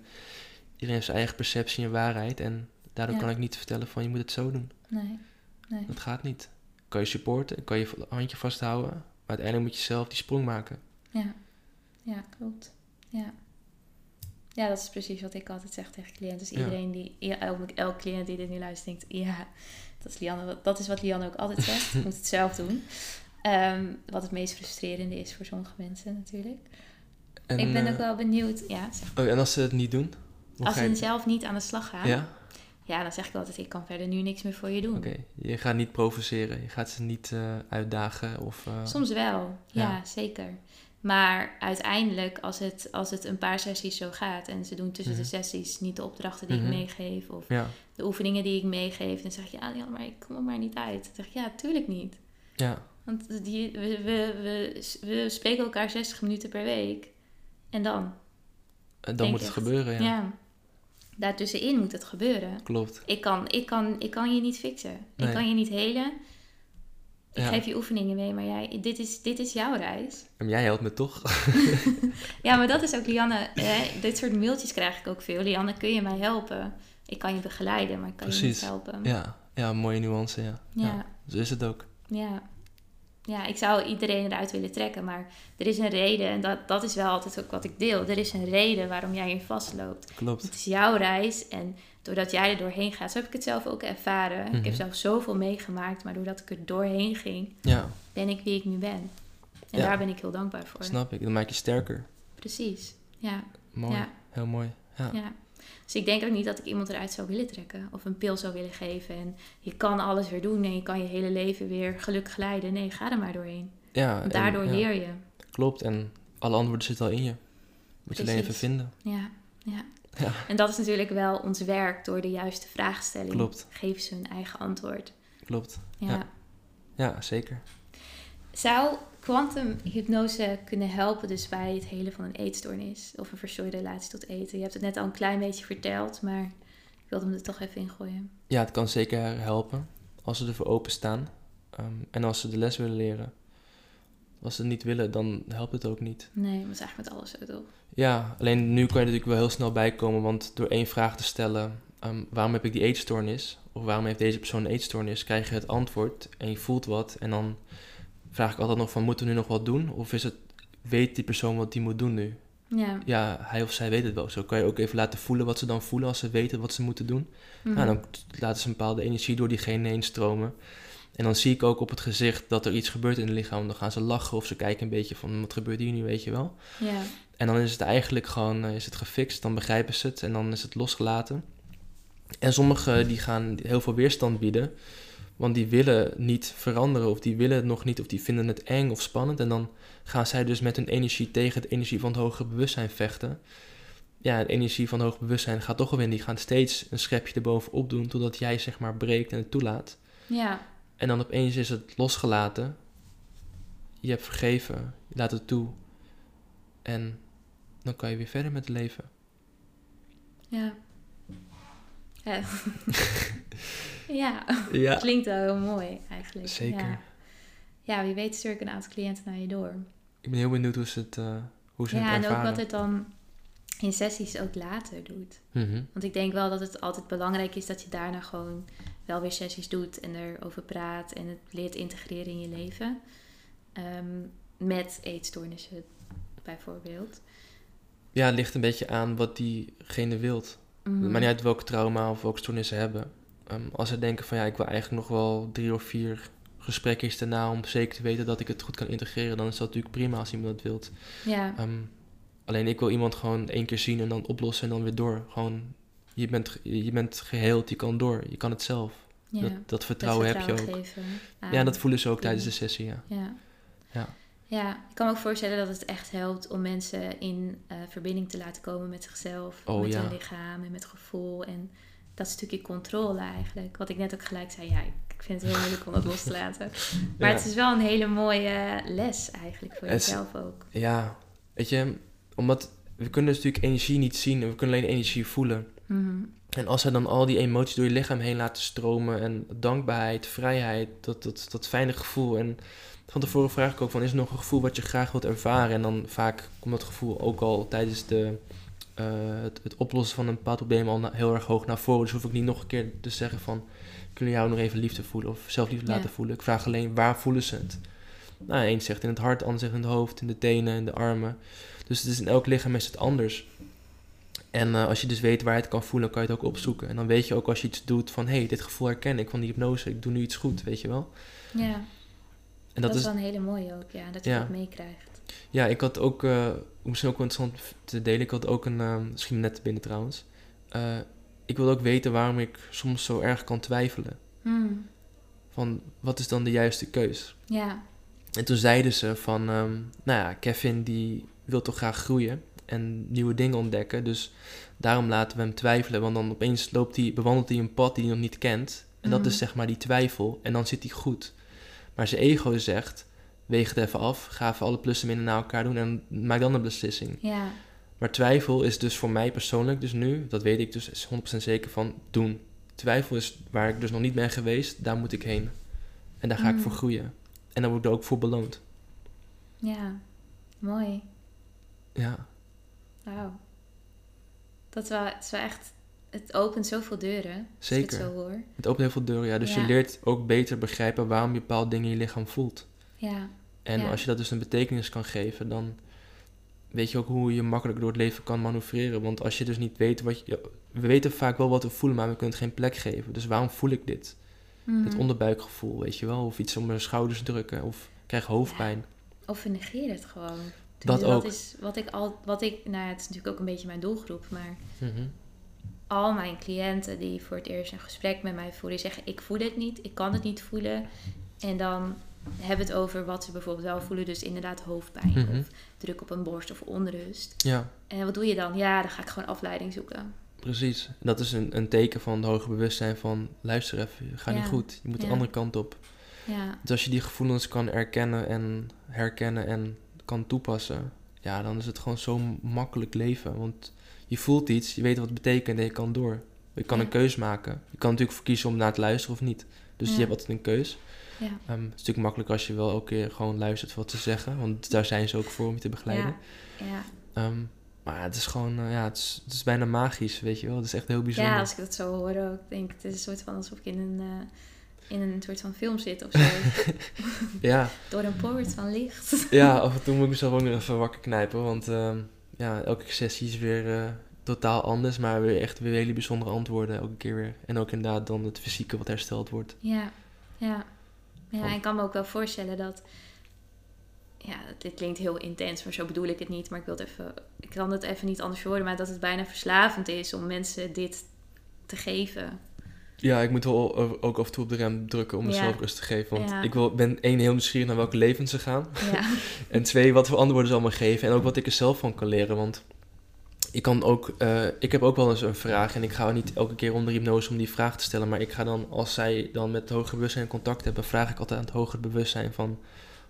iedereen heeft zijn eigen perceptie en waarheid. En daardoor Ja. kan ik niet vertellen van je moet het zo doen. nee, nee. Dat gaat niet. Kan je supporten, kan je je handje vasthouden, maar uiteindelijk moet je zelf die sprong maken. Ja, ja klopt. Ja. Ja, dat is precies wat ik altijd zeg tegen cliënten. Dus Ja. iedereen die, ja, elke, elke cliënt die dit nu luistert, denkt, ja, dat is, Lianne, dat is wat Lianne ook altijd zegt. Je moet het zelf doen. Ehm, wat het meest frustrerende is voor sommige mensen natuurlijk. En, ik ben eh, ook wel benieuwd, ja, zeg. oh, en als ze het niet doen? Als je- ze zelf niet aan de slag gaan, ja? Ja? dan zeg ik altijd, ik kan verder nu niks meer voor je doen. Oké. Je gaat niet provoceren. Je gaat ze niet eh, uitdagen of... eh, Soms wel, ja, Ja. zeker. Maar uiteindelijk, als het, als het een paar sessies zo gaat en ze doen tussen Mhm. de sessies niet de opdrachten die Mhm. ik meegeef of Ja. de oefeningen die ik meegeef, dan zeg je, ja, maar ik kom er maar niet uit. Dan zeg ik, ja, tuurlijk niet. Ja. Want die, we, we, we, we spreken elkaar 60 minuten per week. En dan? En dan moet het echt. gebeuren, ja. Ja. Daartussenin moet het gebeuren. Klopt. Ik kan, ik, kan, ik kan je niet fixen. Nee. Ik kan je niet helen. Ik Ja. geef je oefeningen mee, maar jij, dit, is, dit is jouw reis. En jij helpt me toch? Ja, maar dat is ook, Lianne, hè, dit soort mailtjes krijg ik ook veel. Lianne, kun je mij helpen? Ik kan je begeleiden, maar ik kan je niet helpen. ja. Ja, mooie nuance, ja. Ja. Zo is het ook. Ja. Ja, ik zou iedereen eruit willen trekken, maar er is een reden. En dat, dat is wel altijd ook wat ik deel. Er is een reden waarom jij hier vastloopt. Klopt. Het is jouw reis en doordat jij er doorheen gaat, zo heb ik het zelf ook ervaren. Ik heb Mhm. zelf zoveel meegemaakt, maar doordat ik er doorheen ging, Ja, ben ik wie ik nu ben. En Ja. daar ben ik heel dankbaar voor. snap ik. Dan maak je sterker. Precies, ja. Mooi. Ja. Heel mooi. Ja. Dus ik denk ook niet dat ik iemand eruit zou willen trekken of een pil zou willen geven. En je kan alles weer doen en je kan je hele leven weer gelukkig leiden. Nee, ga er maar doorheen. Ja, Want en- daardoor ja, leer je. Klopt. En alle antwoorden zitten al in je. Moet je alleen even vinden. Ja, ja. Ja. En dat is natuurlijk wel ons werk door de juiste vraagstelling. Klopt. Geven ze hun eigen antwoord. Klopt. Ja. Ja. Ja, zeker. Zou kwantumhypnose kunnen helpen dus bij het helen van een eetstoornis of een verstoorde relatie tot eten? Je hebt het net al een klein beetje verteld, maar ik wilde hem er toch even ingooien. Ja, het kan zeker helpen. Als ze ervoor openstaan. Ehm en als ze de les willen leren. Als ze het niet willen, dan helpt het ook niet. Nee, maar dat is eigenlijk met alles zo toch? Ja, alleen nu kan je er natuurlijk wel heel snel bij komen. Want door één vraag te stellen, ehm, waarom heb ik die eetstoornis? Of waarom heeft deze persoon een eetstoornis? Krijg je het antwoord en je voelt wat. En dan vraag ik altijd nog van, moeten we nu nog wat doen? Of is het, weet die persoon wat die moet doen nu? Ja. Ja, hij of zij weet het wel. Zo kan je ook even laten voelen wat ze dan voelen als ze weten wat ze moeten doen. Nou, dan laten ze een bepaalde energie door diegene heen stromen. En dan zie ik ook op het gezicht dat er iets gebeurt in het lichaam. Dan gaan ze lachen of ze kijken een beetje van, wat gebeurt hier nu, weet je wel? Ja. En dan is het eigenlijk gewoon eh, is het gefixt, dan begrijpen ze het en dan is het losgelaten. En sommigen die gaan heel veel weerstand bieden, want die willen niet veranderen of die willen het nog niet of die vinden het eng of spannend. En dan gaan zij dus met hun energie tegen de energie van het hogere bewustzijn vechten. Ja, de energie van het hogere bewustzijn gaat toch wel winnen. Die gaan steeds een schepje erbovenop doen totdat jij zeg maar breekt en het toelaat. Ja. En dan opeens is het losgelaten. Je hebt vergeven. Je laat het toe. En dan kan je weer verder met het leven. Ja. Ja. ja. Ja, Klinkt wel heel mooi eigenlijk. zeker. Ja, ja wie weet stuur ik een aantal cliënten naar je door. Ik ben heel benieuwd hoe ze het, eh, hoe ze Ja, het en ook ervaren. wat het dan in sessies ook later doet. Mhm. Want ik denk wel dat het altijd belangrijk is dat je daarna gewoon wel weer sessies doet en erover praat en het leert integreren in je leven. Ehm, met eetstoornissen bijvoorbeeld. Ja, het ligt een beetje aan wat diegene wilt. Mhm. Maar niet uit welke trauma of welke stoornis ze hebben. Ehm, als ze denken van ja, ik wil eigenlijk nog wel drie of vier gesprekjes daarna om zeker te weten dat ik het goed kan integreren, dan is dat natuurlijk prima als iemand dat wilt. Ja, Ehm, alleen ik wil iemand gewoon één keer zien en dan oplossen en dan weer door. Gewoon, je bent, je bent geheeld, je kan door, je kan het zelf. ja. Dat, dat vertrouwen heb je ook. geven Ja, dat voelen ze ook tijdens de sessie, ja. Ja. Ja. Ja, ik kan me ook voorstellen dat het echt helpt om mensen in eh, verbinding te laten komen met zichzelf, Oh, met ja. hun lichaam en met gevoel. En dat stukje controle eigenlijk. Wat ik net ook gelijk zei, ja, ik vind het heel moeilijk om dat los te laten. Maar Ja. het is wel een hele mooie les eigenlijk voor jezelf ook. Ja, weet je, omdat we kunnen dus natuurlijk energie niet zien en we kunnen alleen energie voelen. Mhm. En als ze dan al die emoties door je lichaam heen laten stromen en dankbaarheid, vrijheid, dat, dat, dat fijne gevoel. En van tevoren vraag ik ook van, is er nog een gevoel wat je graag wilt ervaren? En dan vaak komt dat gevoel ook al tijdens de, eh, het, het oplossen van een bepaald probleem al na- heel erg hoog naar voren. Dus hoef ik niet nog een keer te zeggen van, kunnen jou nog even liefde voelen of zelfliefde Ja. laten voelen? Ik vraag alleen, waar voelen ze het? Nou, één zegt in het hart, ander zegt in het hoofd, in de tenen, in de armen. Dus het is in elk lichaam is het anders. En eh, als je dus weet waar je het kan voelen, kan je het ook opzoeken. En dan weet je ook als je iets doet van... hé, hey, dit gevoel herken ik van die hypnose. Ik doe nu iets goed, weet je wel. Ja, En dat, dat, is wel een hele mooie ook, ja, dat je dat meekrijgt. Ja, ik had ook... eh, misschien ook wel interessant te delen. Ik had ook een... eh misschien net binnen trouwens. Eh, ik wilde ook weten waarom ik soms zo erg kan twijfelen. Hmm, Van, wat is dan de juiste keus? Ja, En toen zeiden ze van, ehm, nou ja, Kevin die wil toch graag groeien en nieuwe dingen ontdekken. Dus daarom laten we hem twijfelen, want dan opeens loopt hij, bewandelt hij een pad die hij nog niet kent. En dat is zeg maar die twijfel en dan zit hij goed. Maar zijn ego zegt, weeg het even af, ga even alle plussen en minnen naar elkaar doen en maak dan een beslissing. ja, Maar twijfel is dus voor mij persoonlijk, dus nu, dat weet ik dus is 100% zeker van, doen. Twijfel is waar ik dus nog niet ben geweest, daar moet ik heen. En daar ga ik Mm. voor groeien. En daar word ik ook voor beloond. ja. Mooi. Ja, Wauw. Dat is wel, het is wel echt... Het opent zoveel deuren, als ik Zeker. het zo hoor. het opent heel veel deuren, ja. Dus Ja. je leert ook beter begrijpen waarom je bepaalde dingen in je lichaam voelt. Ja, En Ja. als je dat dus een betekenis kan geven, dan weet je ook hoe je makkelijk door het leven kan manoeuvreren. Want als je dus niet weet wat je... We weten vaak wel wat we voelen, maar we kunnen het geen plek geven. Dus waarom voel ik dit? Mhm. Het onderbuikgevoel, weet je wel? Of iets om mijn schouders drukken, of ik krijg hoofdpijn. Of we negeren het gewoon. Dat ook. Is wat ik al... Wat ik, nou ja, het is natuurlijk ook een beetje mijn doelgroep, maar... Mhm. Al mijn cliënten die voor het eerst een gesprek met mij voeren, die zeggen: Ik voel het niet, ik kan het niet voelen. En dan hebben we het over wat ze bijvoorbeeld wel voelen, dus inderdaad hoofdpijn Mhm. of druk op een borst of onrust. Ja, En wat doe je dan? Ja, dan ga ik gewoon afleiding zoeken. precies. Dat is een, een teken van het hoger bewustzijn van... luister even, ga niet goed. Je moet de andere kant op. Ja, Dus als je die gevoelens kan erkennen en herkennen en kan toepassen, ja, dan is het gewoon zo makkelijk leven. Want je voelt iets, je weet wat het betekent en je kan door. Je kan Ja. een keus maken. Je kan natuurlijk voor kiezen om naar te luisteren of niet. Dus Ja. je hebt altijd een keus. ja, Ehm, het is natuurlijk makkelijk als je wel elke keer gewoon luistert wat ze zeggen. Want daar zijn ze ook voor om je te begeleiden. ja. Ehm, maar het is gewoon, eh, ja, het is, het is bijna magisch, weet je wel. Het is echt heel bijzonder. ja, als ik dat zo hoor ook, denk ik, het is een soort van alsof ik in een, eh, in een soort van film zit of zo. ja. Door een poort van licht. Ja, af en toe moet ik mezelf ook nog even wakker knijpen. Want ehm, ja, elke sessie is weer eh, totaal anders. Maar weer echt weer hele bijzondere antwoorden elke keer weer. En ook inderdaad dan het fysieke wat hersteld wordt. Ja, ja. Ja, en ik kan me ook wel voorstellen dat... Ja, dit klinkt heel intens, maar zo bedoel ik het niet. Maar ik wil het even... Ik kan het even niet anders verwoorden, maar dat het bijna verslavend is om mensen dit te geven. Ja, ik moet wel ook af en toe op de rem drukken om Ja. mezelf rust te geven. Want Ja. ik wil, ben één, heel nieuwsgierig naar welke levens ze gaan. Ja, En twee, wat voor antwoorden ze allemaal geven. En ook wat ik er zelf van kan leren. Want ik kan ook, eh, ik heb ook wel eens een vraag. En ik ga niet elke keer onder hypnose om die vraag te stellen. Maar ik ga dan, als zij dan met het hoger bewustzijn contact hebben, vraag ik altijd aan het hoger bewustzijn van,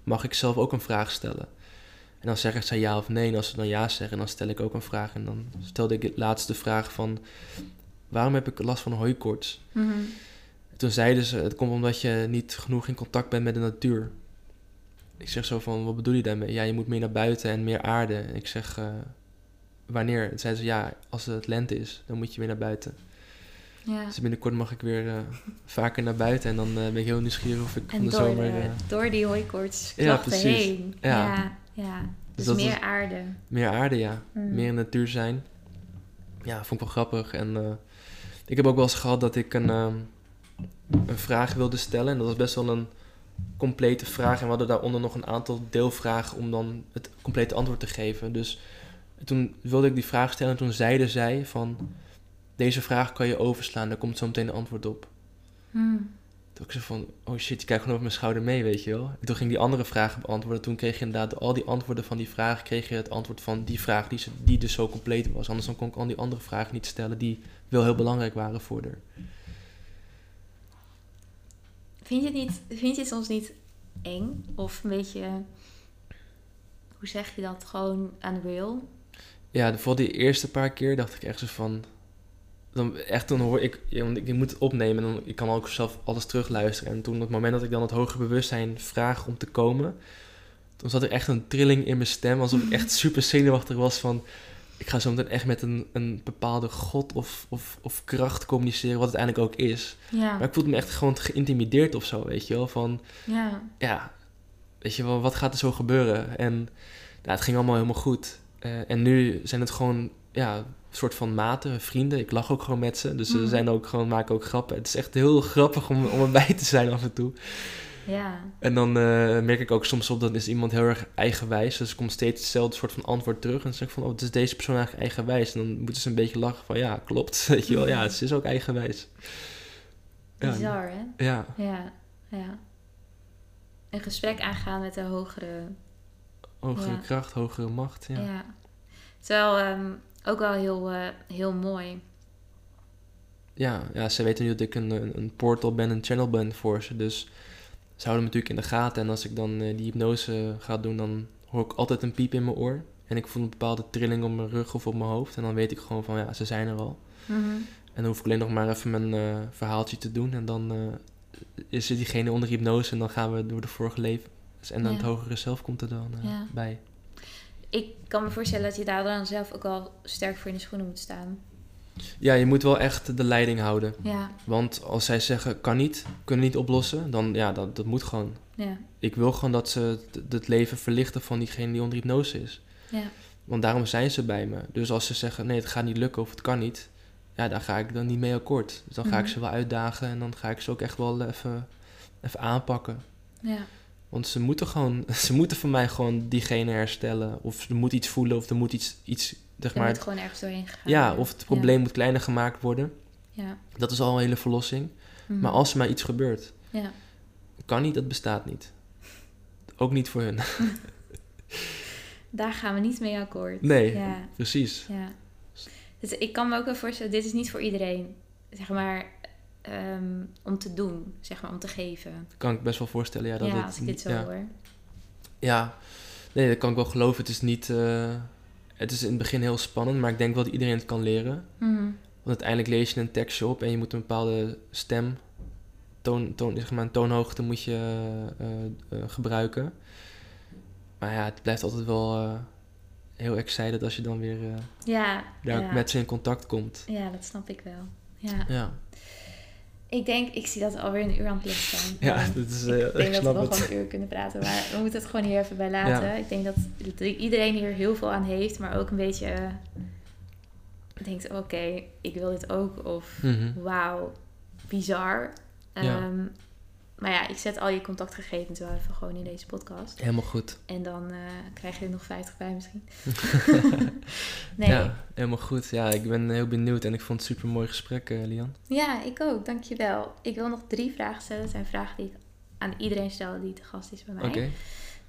mag ik zelf ook een vraag stellen? En dan zeggen zij ja of nee. En als ze dan ja zeggen, dan stel ik ook een vraag. En dan stelde ik de laatste vraag van, waarom heb ik last van hooikoorts? Mhm. Toen zeiden ze, het komt omdat je niet genoeg in contact bent met de natuur. Ik zeg zo van, wat bedoel je daarmee? Ja, je moet meer naar buiten en meer aarde. En ik zeg, eh, wanneer? Toen zeiden ze, ja, als het lente is, dan moet je weer naar buiten. ja. Dus binnenkort mag ik weer eh, vaker naar buiten. En dan eh, ben ik heel nieuwsgierig of ik van En de door, zomer... de- eh, door die hooikoorts Ja, precies. heen. Ja. ja, ja. Dus, dat meer aarde. meer aarde, ja. Mm. Meer in natuur zijn. Ja, vond ik wel grappig. En ik heb ook wel eens gehad dat ik een, ehm, een vraag wilde stellen. En dat was best wel een complete vraag. En we hadden daaronder nog een aantal deelvragen om dan het complete antwoord te geven. Dus toen wilde ik die vraag stellen en toen zeiden zij van... Deze vraag kan je overslaan, daar komt zo meteen een antwoord op. Hmm. Toen ik zo van, oh shit, je kijkt gewoon over mijn schouder mee, weet je wel. En toen ging die andere vragen beantwoorden. Toen kreeg je inderdaad al die antwoorden van die vraag, kreeg je het antwoord van die vraag die, die dus zo compleet was. Anders dan kon ik al die andere vragen niet stellen die wel heel belangrijk waren voor haar. Vind je, het niet, vind je het soms niet eng? Of een beetje, hoe zeg je dat, gewoon unreal? Ja, voor die eerste paar keer dacht ik echt zo van... Dan, echt toen hoor ik, want ik, ik moet het opnemen en dan, ik kan ook zelf alles terugluisteren. En toen, op het moment dat ik dan het hoger bewustzijn vraag om te komen, toen zat er echt een trilling in mijn stem, alsof ik echt super zenuwachtig was van, ik ga zo meteen echt met een, een bepaalde god of, of, of kracht communiceren, wat het eigenlijk ook is. Ja, Maar ik voelde me echt gewoon geïntimideerd of zo, weet je wel, van, ja, ja, weet je wel, wat gaat er zo gebeuren? En nou, het ging allemaal helemaal goed. Eh, en nu zijn het gewoon ja, soort van maten, vrienden. Ik lach ook gewoon met ze. Dus ze Mhm. zijn ook gewoon, maken ook grappen. Het is echt heel grappig om, om erbij te zijn af en toe. Ja. En dan eh, merk ik ook soms op dat is iemand heel erg eigenwijs. Dus er komt steeds hetzelfde soort van antwoord terug. En dan zeg ik van, oh, het is deze persoon eigenlijk eigenwijs. En dan moeten ze een beetje lachen van, ja, klopt. Weet je wel, ja, ze is ook eigenwijs. Ja, Bizar, hè? ja, Ja, ja. Een gesprek aangaan met een hogere... hogere Ja. kracht, hogere macht. Ja. Ja. Terwijl ehm, ook wel heel, eh, heel mooi. Ja, ja, ze weten nu dat ik een, een, een portal ben, een channel ben voor ze. Dus ze houden me natuurlijk in de gaten. En als ik dan eh, die hypnose ga doen, dan hoor ik altijd een piep in mijn oor. En ik voel een bepaalde trilling op mijn rug of op mijn hoofd. En dan weet ik gewoon van, ja, ze zijn er al. Mhm. En dan hoef ik alleen nog maar even mijn eh, verhaaltje te doen. En dan is diegene onder hypnose en dan gaan we door de vorige leven. Dus, en dan Ja. het hogere zelf komt er dan Ja. bij. Ik kan me voorstellen dat je daar dan zelf ook wel sterk voor in de schoenen moet staan. Ja, je moet wel echt de leiding houden. Ja, Want als zij zeggen, kan niet, kunnen niet oplossen, dan ja, dat, dat moet gewoon. ja, Ik wil gewoon dat ze het- leven verlichten van diegene die onder hypnose is. ja. Want daarom zijn ze bij me. Dus als ze zeggen, nee, het gaat niet lukken of het kan niet, ja, dan ga ik dan niet mee akkoord. Dus dan ga ik Mhm. ze wel uitdagen en dan ga ik ze ook echt wel even, even aanpakken. ja. Want ze moeten gewoon, ze moeten van mij gewoon diegene herstellen. Of er moet iets voelen of er moet iets, iets zeg Je maar, moet gewoon ergens doorheen gaan. ja, of het probleem moet kleiner gemaakt worden. Ja. Dat is al een hele verlossing. Mhm. Maar als er maar iets gebeurt, Ja. kan niet, dat bestaat niet. Ook niet voor hun. Daar gaan we niet mee akkoord. Nee, Ja, precies. ja. Dus ik kan me ook wel voorstellen, dit is niet voor iedereen, zeg maar, ehm, om te doen, zeg maar, om te geven. Kan ik best wel voorstellen. Ja, dat ja, het als ik dit zo ja. hoor. Ja, nee, dat kan ik wel geloven. Het is niet. eh, het is in het begin heel spannend, maar ik denk wel dat iedereen het kan leren. Mhm. Want uiteindelijk lees je een tekstje op en je moet een bepaalde stem, toon, toon, zeg maar een toonhoogte moet je eh, eh, gebruiken. Maar ja, het blijft altijd wel heel excited als je dan weer Ja, daar ja. met ze in contact komt. ja, dat snap ik wel. Ja. Ja, Ik denk, ik zie dat we alweer een uur aan het licht staan. ja dat is, ik eh, denk ik dat we snap wel het. een uur kunnen praten. Maar we moeten het gewoon hier even bij laten. Ja. Ik denk dat iedereen hier heel veel aan heeft. Maar ook een beetje eh, denkt, oké, ik wil dit ook. Of Mhm. wauw, bizar. Ja. Maar ja, ik zet al je contactgegevens wel even gewoon in deze podcast. Helemaal goed. En dan eh, krijg je er nog 50 bij misschien. nee, ja. Ja, helemaal goed. Ja, ik ben heel benieuwd en ik vond het super mooi gesprek, eh, Lian. ik ook. Dankjewel. Ik wil nog drie vragen stellen. Dat zijn vragen die ik aan iedereen stel die te gast is bij mij. Oké.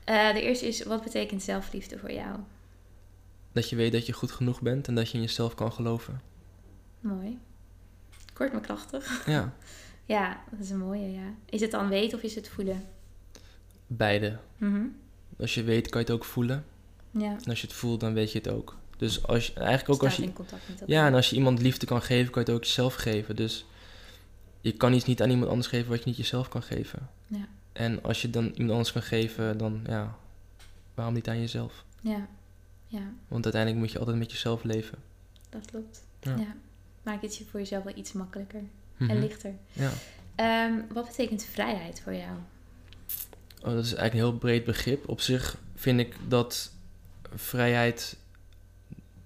Eh, de eerste is, wat betekent zelfliefde voor jou? Dat je weet dat je goed genoeg bent en dat je in jezelf kan geloven. Mooi. Kort maar krachtig. Ja, Ja, dat is een mooie, ja. Is het dan weten of is het voelen? beide. Mhm. Als je weet, kan je het ook voelen. Ja. En als je het voelt, dan weet je het ook. Dus als je, eigenlijk ook Staat als je... in contact met Ja, en als je iemand liefde kan geven, kan je het ook jezelf geven. Dus je kan iets niet aan iemand anders geven wat je niet jezelf kan geven. Ja. En als je dan iemand anders kan geven, dan ja, waarom niet aan jezelf? Ja. ja, Want uiteindelijk moet je altijd met jezelf leven. dat klopt. Ja. Ja. Maak het je voor jezelf wel iets makkelijker Mhm. en lichter. Ja. Ehm, wat betekent vrijheid voor jou? Oh, dat is eigenlijk een heel breed begrip. Op zich vind ik dat vrijheid,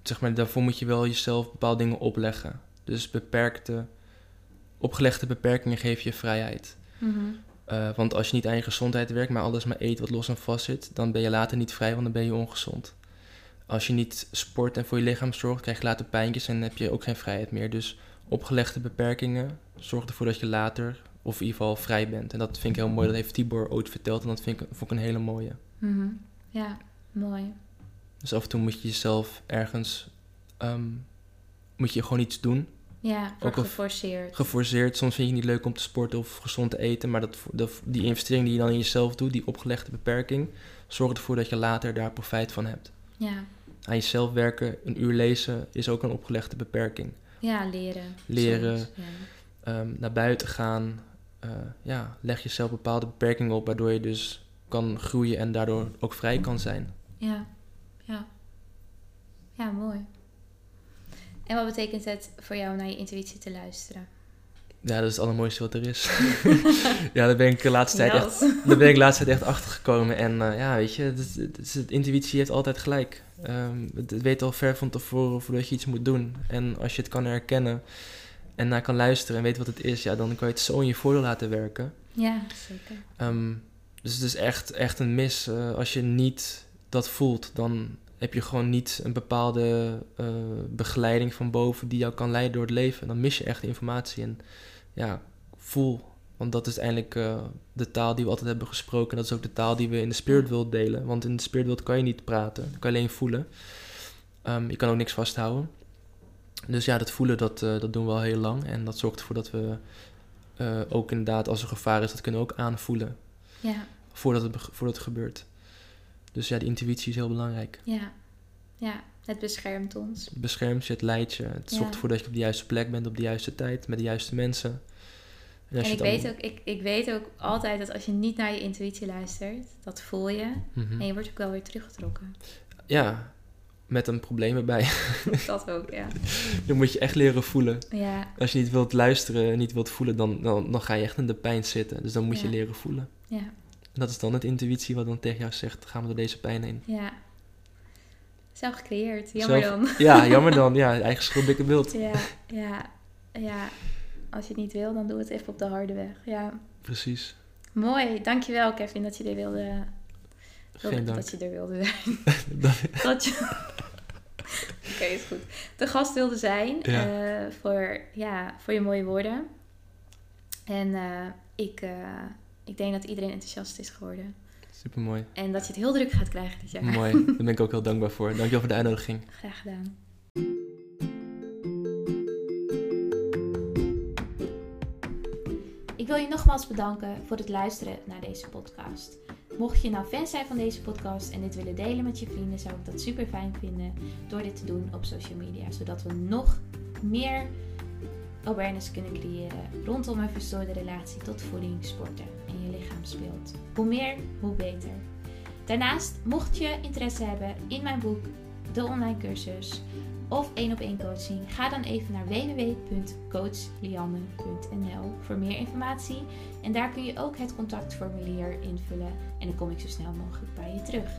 zeg maar, daarvoor moet je wel jezelf bepaalde dingen opleggen. Dus beperkte, opgelegde beperkingen geef je vrijheid. Mhm. Eh, want als je niet aan je gezondheid werkt, maar alles maar eet wat los en vast zit, dan ben je later niet vrij, want dan ben je ongezond. Als je niet sport en voor je lichaam zorgt, krijg je later pijntjes en heb je ook geen vrijheid meer. Dus opgelegde beperkingen zorgen ervoor dat je later, of in ieder geval vrij bent. En dat vind ik heel mooi. Dat heeft Tibor ooit verteld en dat vind ik, vond ik een hele mooie. Mhm. Ja, mooi. Dus af en toe moet je jezelf ergens, ehm, moet je gewoon iets doen. Ja, Ook geforceerd. Geforceerd, soms vind je het niet leuk om te sporten of gezond te eten, maar dat, dat, die investering die je dan in jezelf doet, die opgelegde beperking, zorgt ervoor dat je later daar profijt van hebt. ja. Aan jezelf werken, een uur lezen, is ook een opgelegde beperking. ja, leren. Leren. soms, ja. Ehm, naar buiten gaan, eh, ja, leg jezelf bepaalde beperkingen op, waardoor je dus kan groeien en daardoor ook vrij kan zijn. Ja, ja. Ja, mooi. En wat betekent het voor jou om naar je intuïtie te luisteren? Ja, dat is het allermooiste wat er is. ja, daar ben ik de laatste tijd echt, daar ben ik de laatste tijd echt achter gekomen. En uh, ja, weet je, het, het, het, intuïtie heeft altijd gelijk. Um, het, weet al ver van tevoren voordat je iets moet doen. En als je het kan herkennen en naar kan luisteren en weet wat het is, ja, dan kan je het zo in je voordeel laten werken. Ja, zeker. Um, dus het is echt, echt een mis. Uh, als je niet dat voelt, dan heb je gewoon niet een bepaalde uh, begeleiding van boven die jou kan leiden door het leven. Dan mis je echt informatie. En ja, voel. Want dat is eigenlijk uh, de taal die we altijd hebben gesproken. Dat is ook de taal die we in de spirit world delen. Want in de spirit world kan je niet praten. Dan kan je alleen voelen. Um, je kan ook niks vasthouden. Dus ja, dat voelen, dat, uh, dat doen we al heel lang. En dat zorgt ervoor dat we uh, ook inderdaad, als er gevaar is, dat kunnen we ook aanvoelen. Ja. Voordat het, voordat het gebeurt. Dus ja, de intuïtie is heel belangrijk. Ja, ja. het beschermt ons. Het beschermt je, het leidt je. Het zorgt Ja. ervoor dat je op de juiste plek bent, op de juiste tijd, met de juiste mensen. En En, ik weet, ook, ik, ik weet ook altijd dat als je niet naar je intuïtie luistert, dat voel je. Mhm. En je wordt ook wel weer teruggetrokken. Ja, met een probleem erbij. dat ook, ja. Dan moet je echt leren voelen. Ja, Als je niet wilt luisteren en niet wilt voelen, dan, dan, dan ga je echt in de pijn zitten. Dus dan moet je leren voelen. ja, En dat is dan het intuïtie wat dan tegen jou zegt, gaan we door deze pijn heen. ja. Zelf gecreëerd, jammer Zelf- dan. Ja, jammer dan. Ja, eigen schuld, dikke beeld. Ja, ja, ja. Als je het niet wil, dan doe het even op de harde weg. Ja, Precies. mooi. Dankjewel Kevin dat je er wilde, wilde Geen dank. dat je er wilde zijn. Dat- dat je... Oké, is goed. De gast wilde zijn Ja. eh, voor, ja, voor je mooie woorden. En eh, ik, eh, ik denk dat iedereen enthousiast is geworden. Supermooi. En dat je het heel druk gaat krijgen dit jaar. Mooi. Daar ben ik ook heel dankbaar voor. Dankjewel voor de uitnodiging. Graag gedaan. Ik wil je nogmaals bedanken voor het luisteren naar deze podcast. Mocht je nou fan zijn van deze podcast en dit willen delen met je vrienden, zou ik dat super fijn vinden door dit te doen op social media, zodat we nog meer awareness kunnen creëren rondom een verstoorde relatie tot voeding, sporten en je lichaamsbeeld. Hoe meer, hoe beter. Daarnaast, mocht je interesse hebben in mijn boek, de online cursus of één op één coaching, ga dan even naar www.coachlianne.nl voor meer informatie. En daar kun je ook het contactformulier invullen en dan kom ik zo snel mogelijk bij je terug.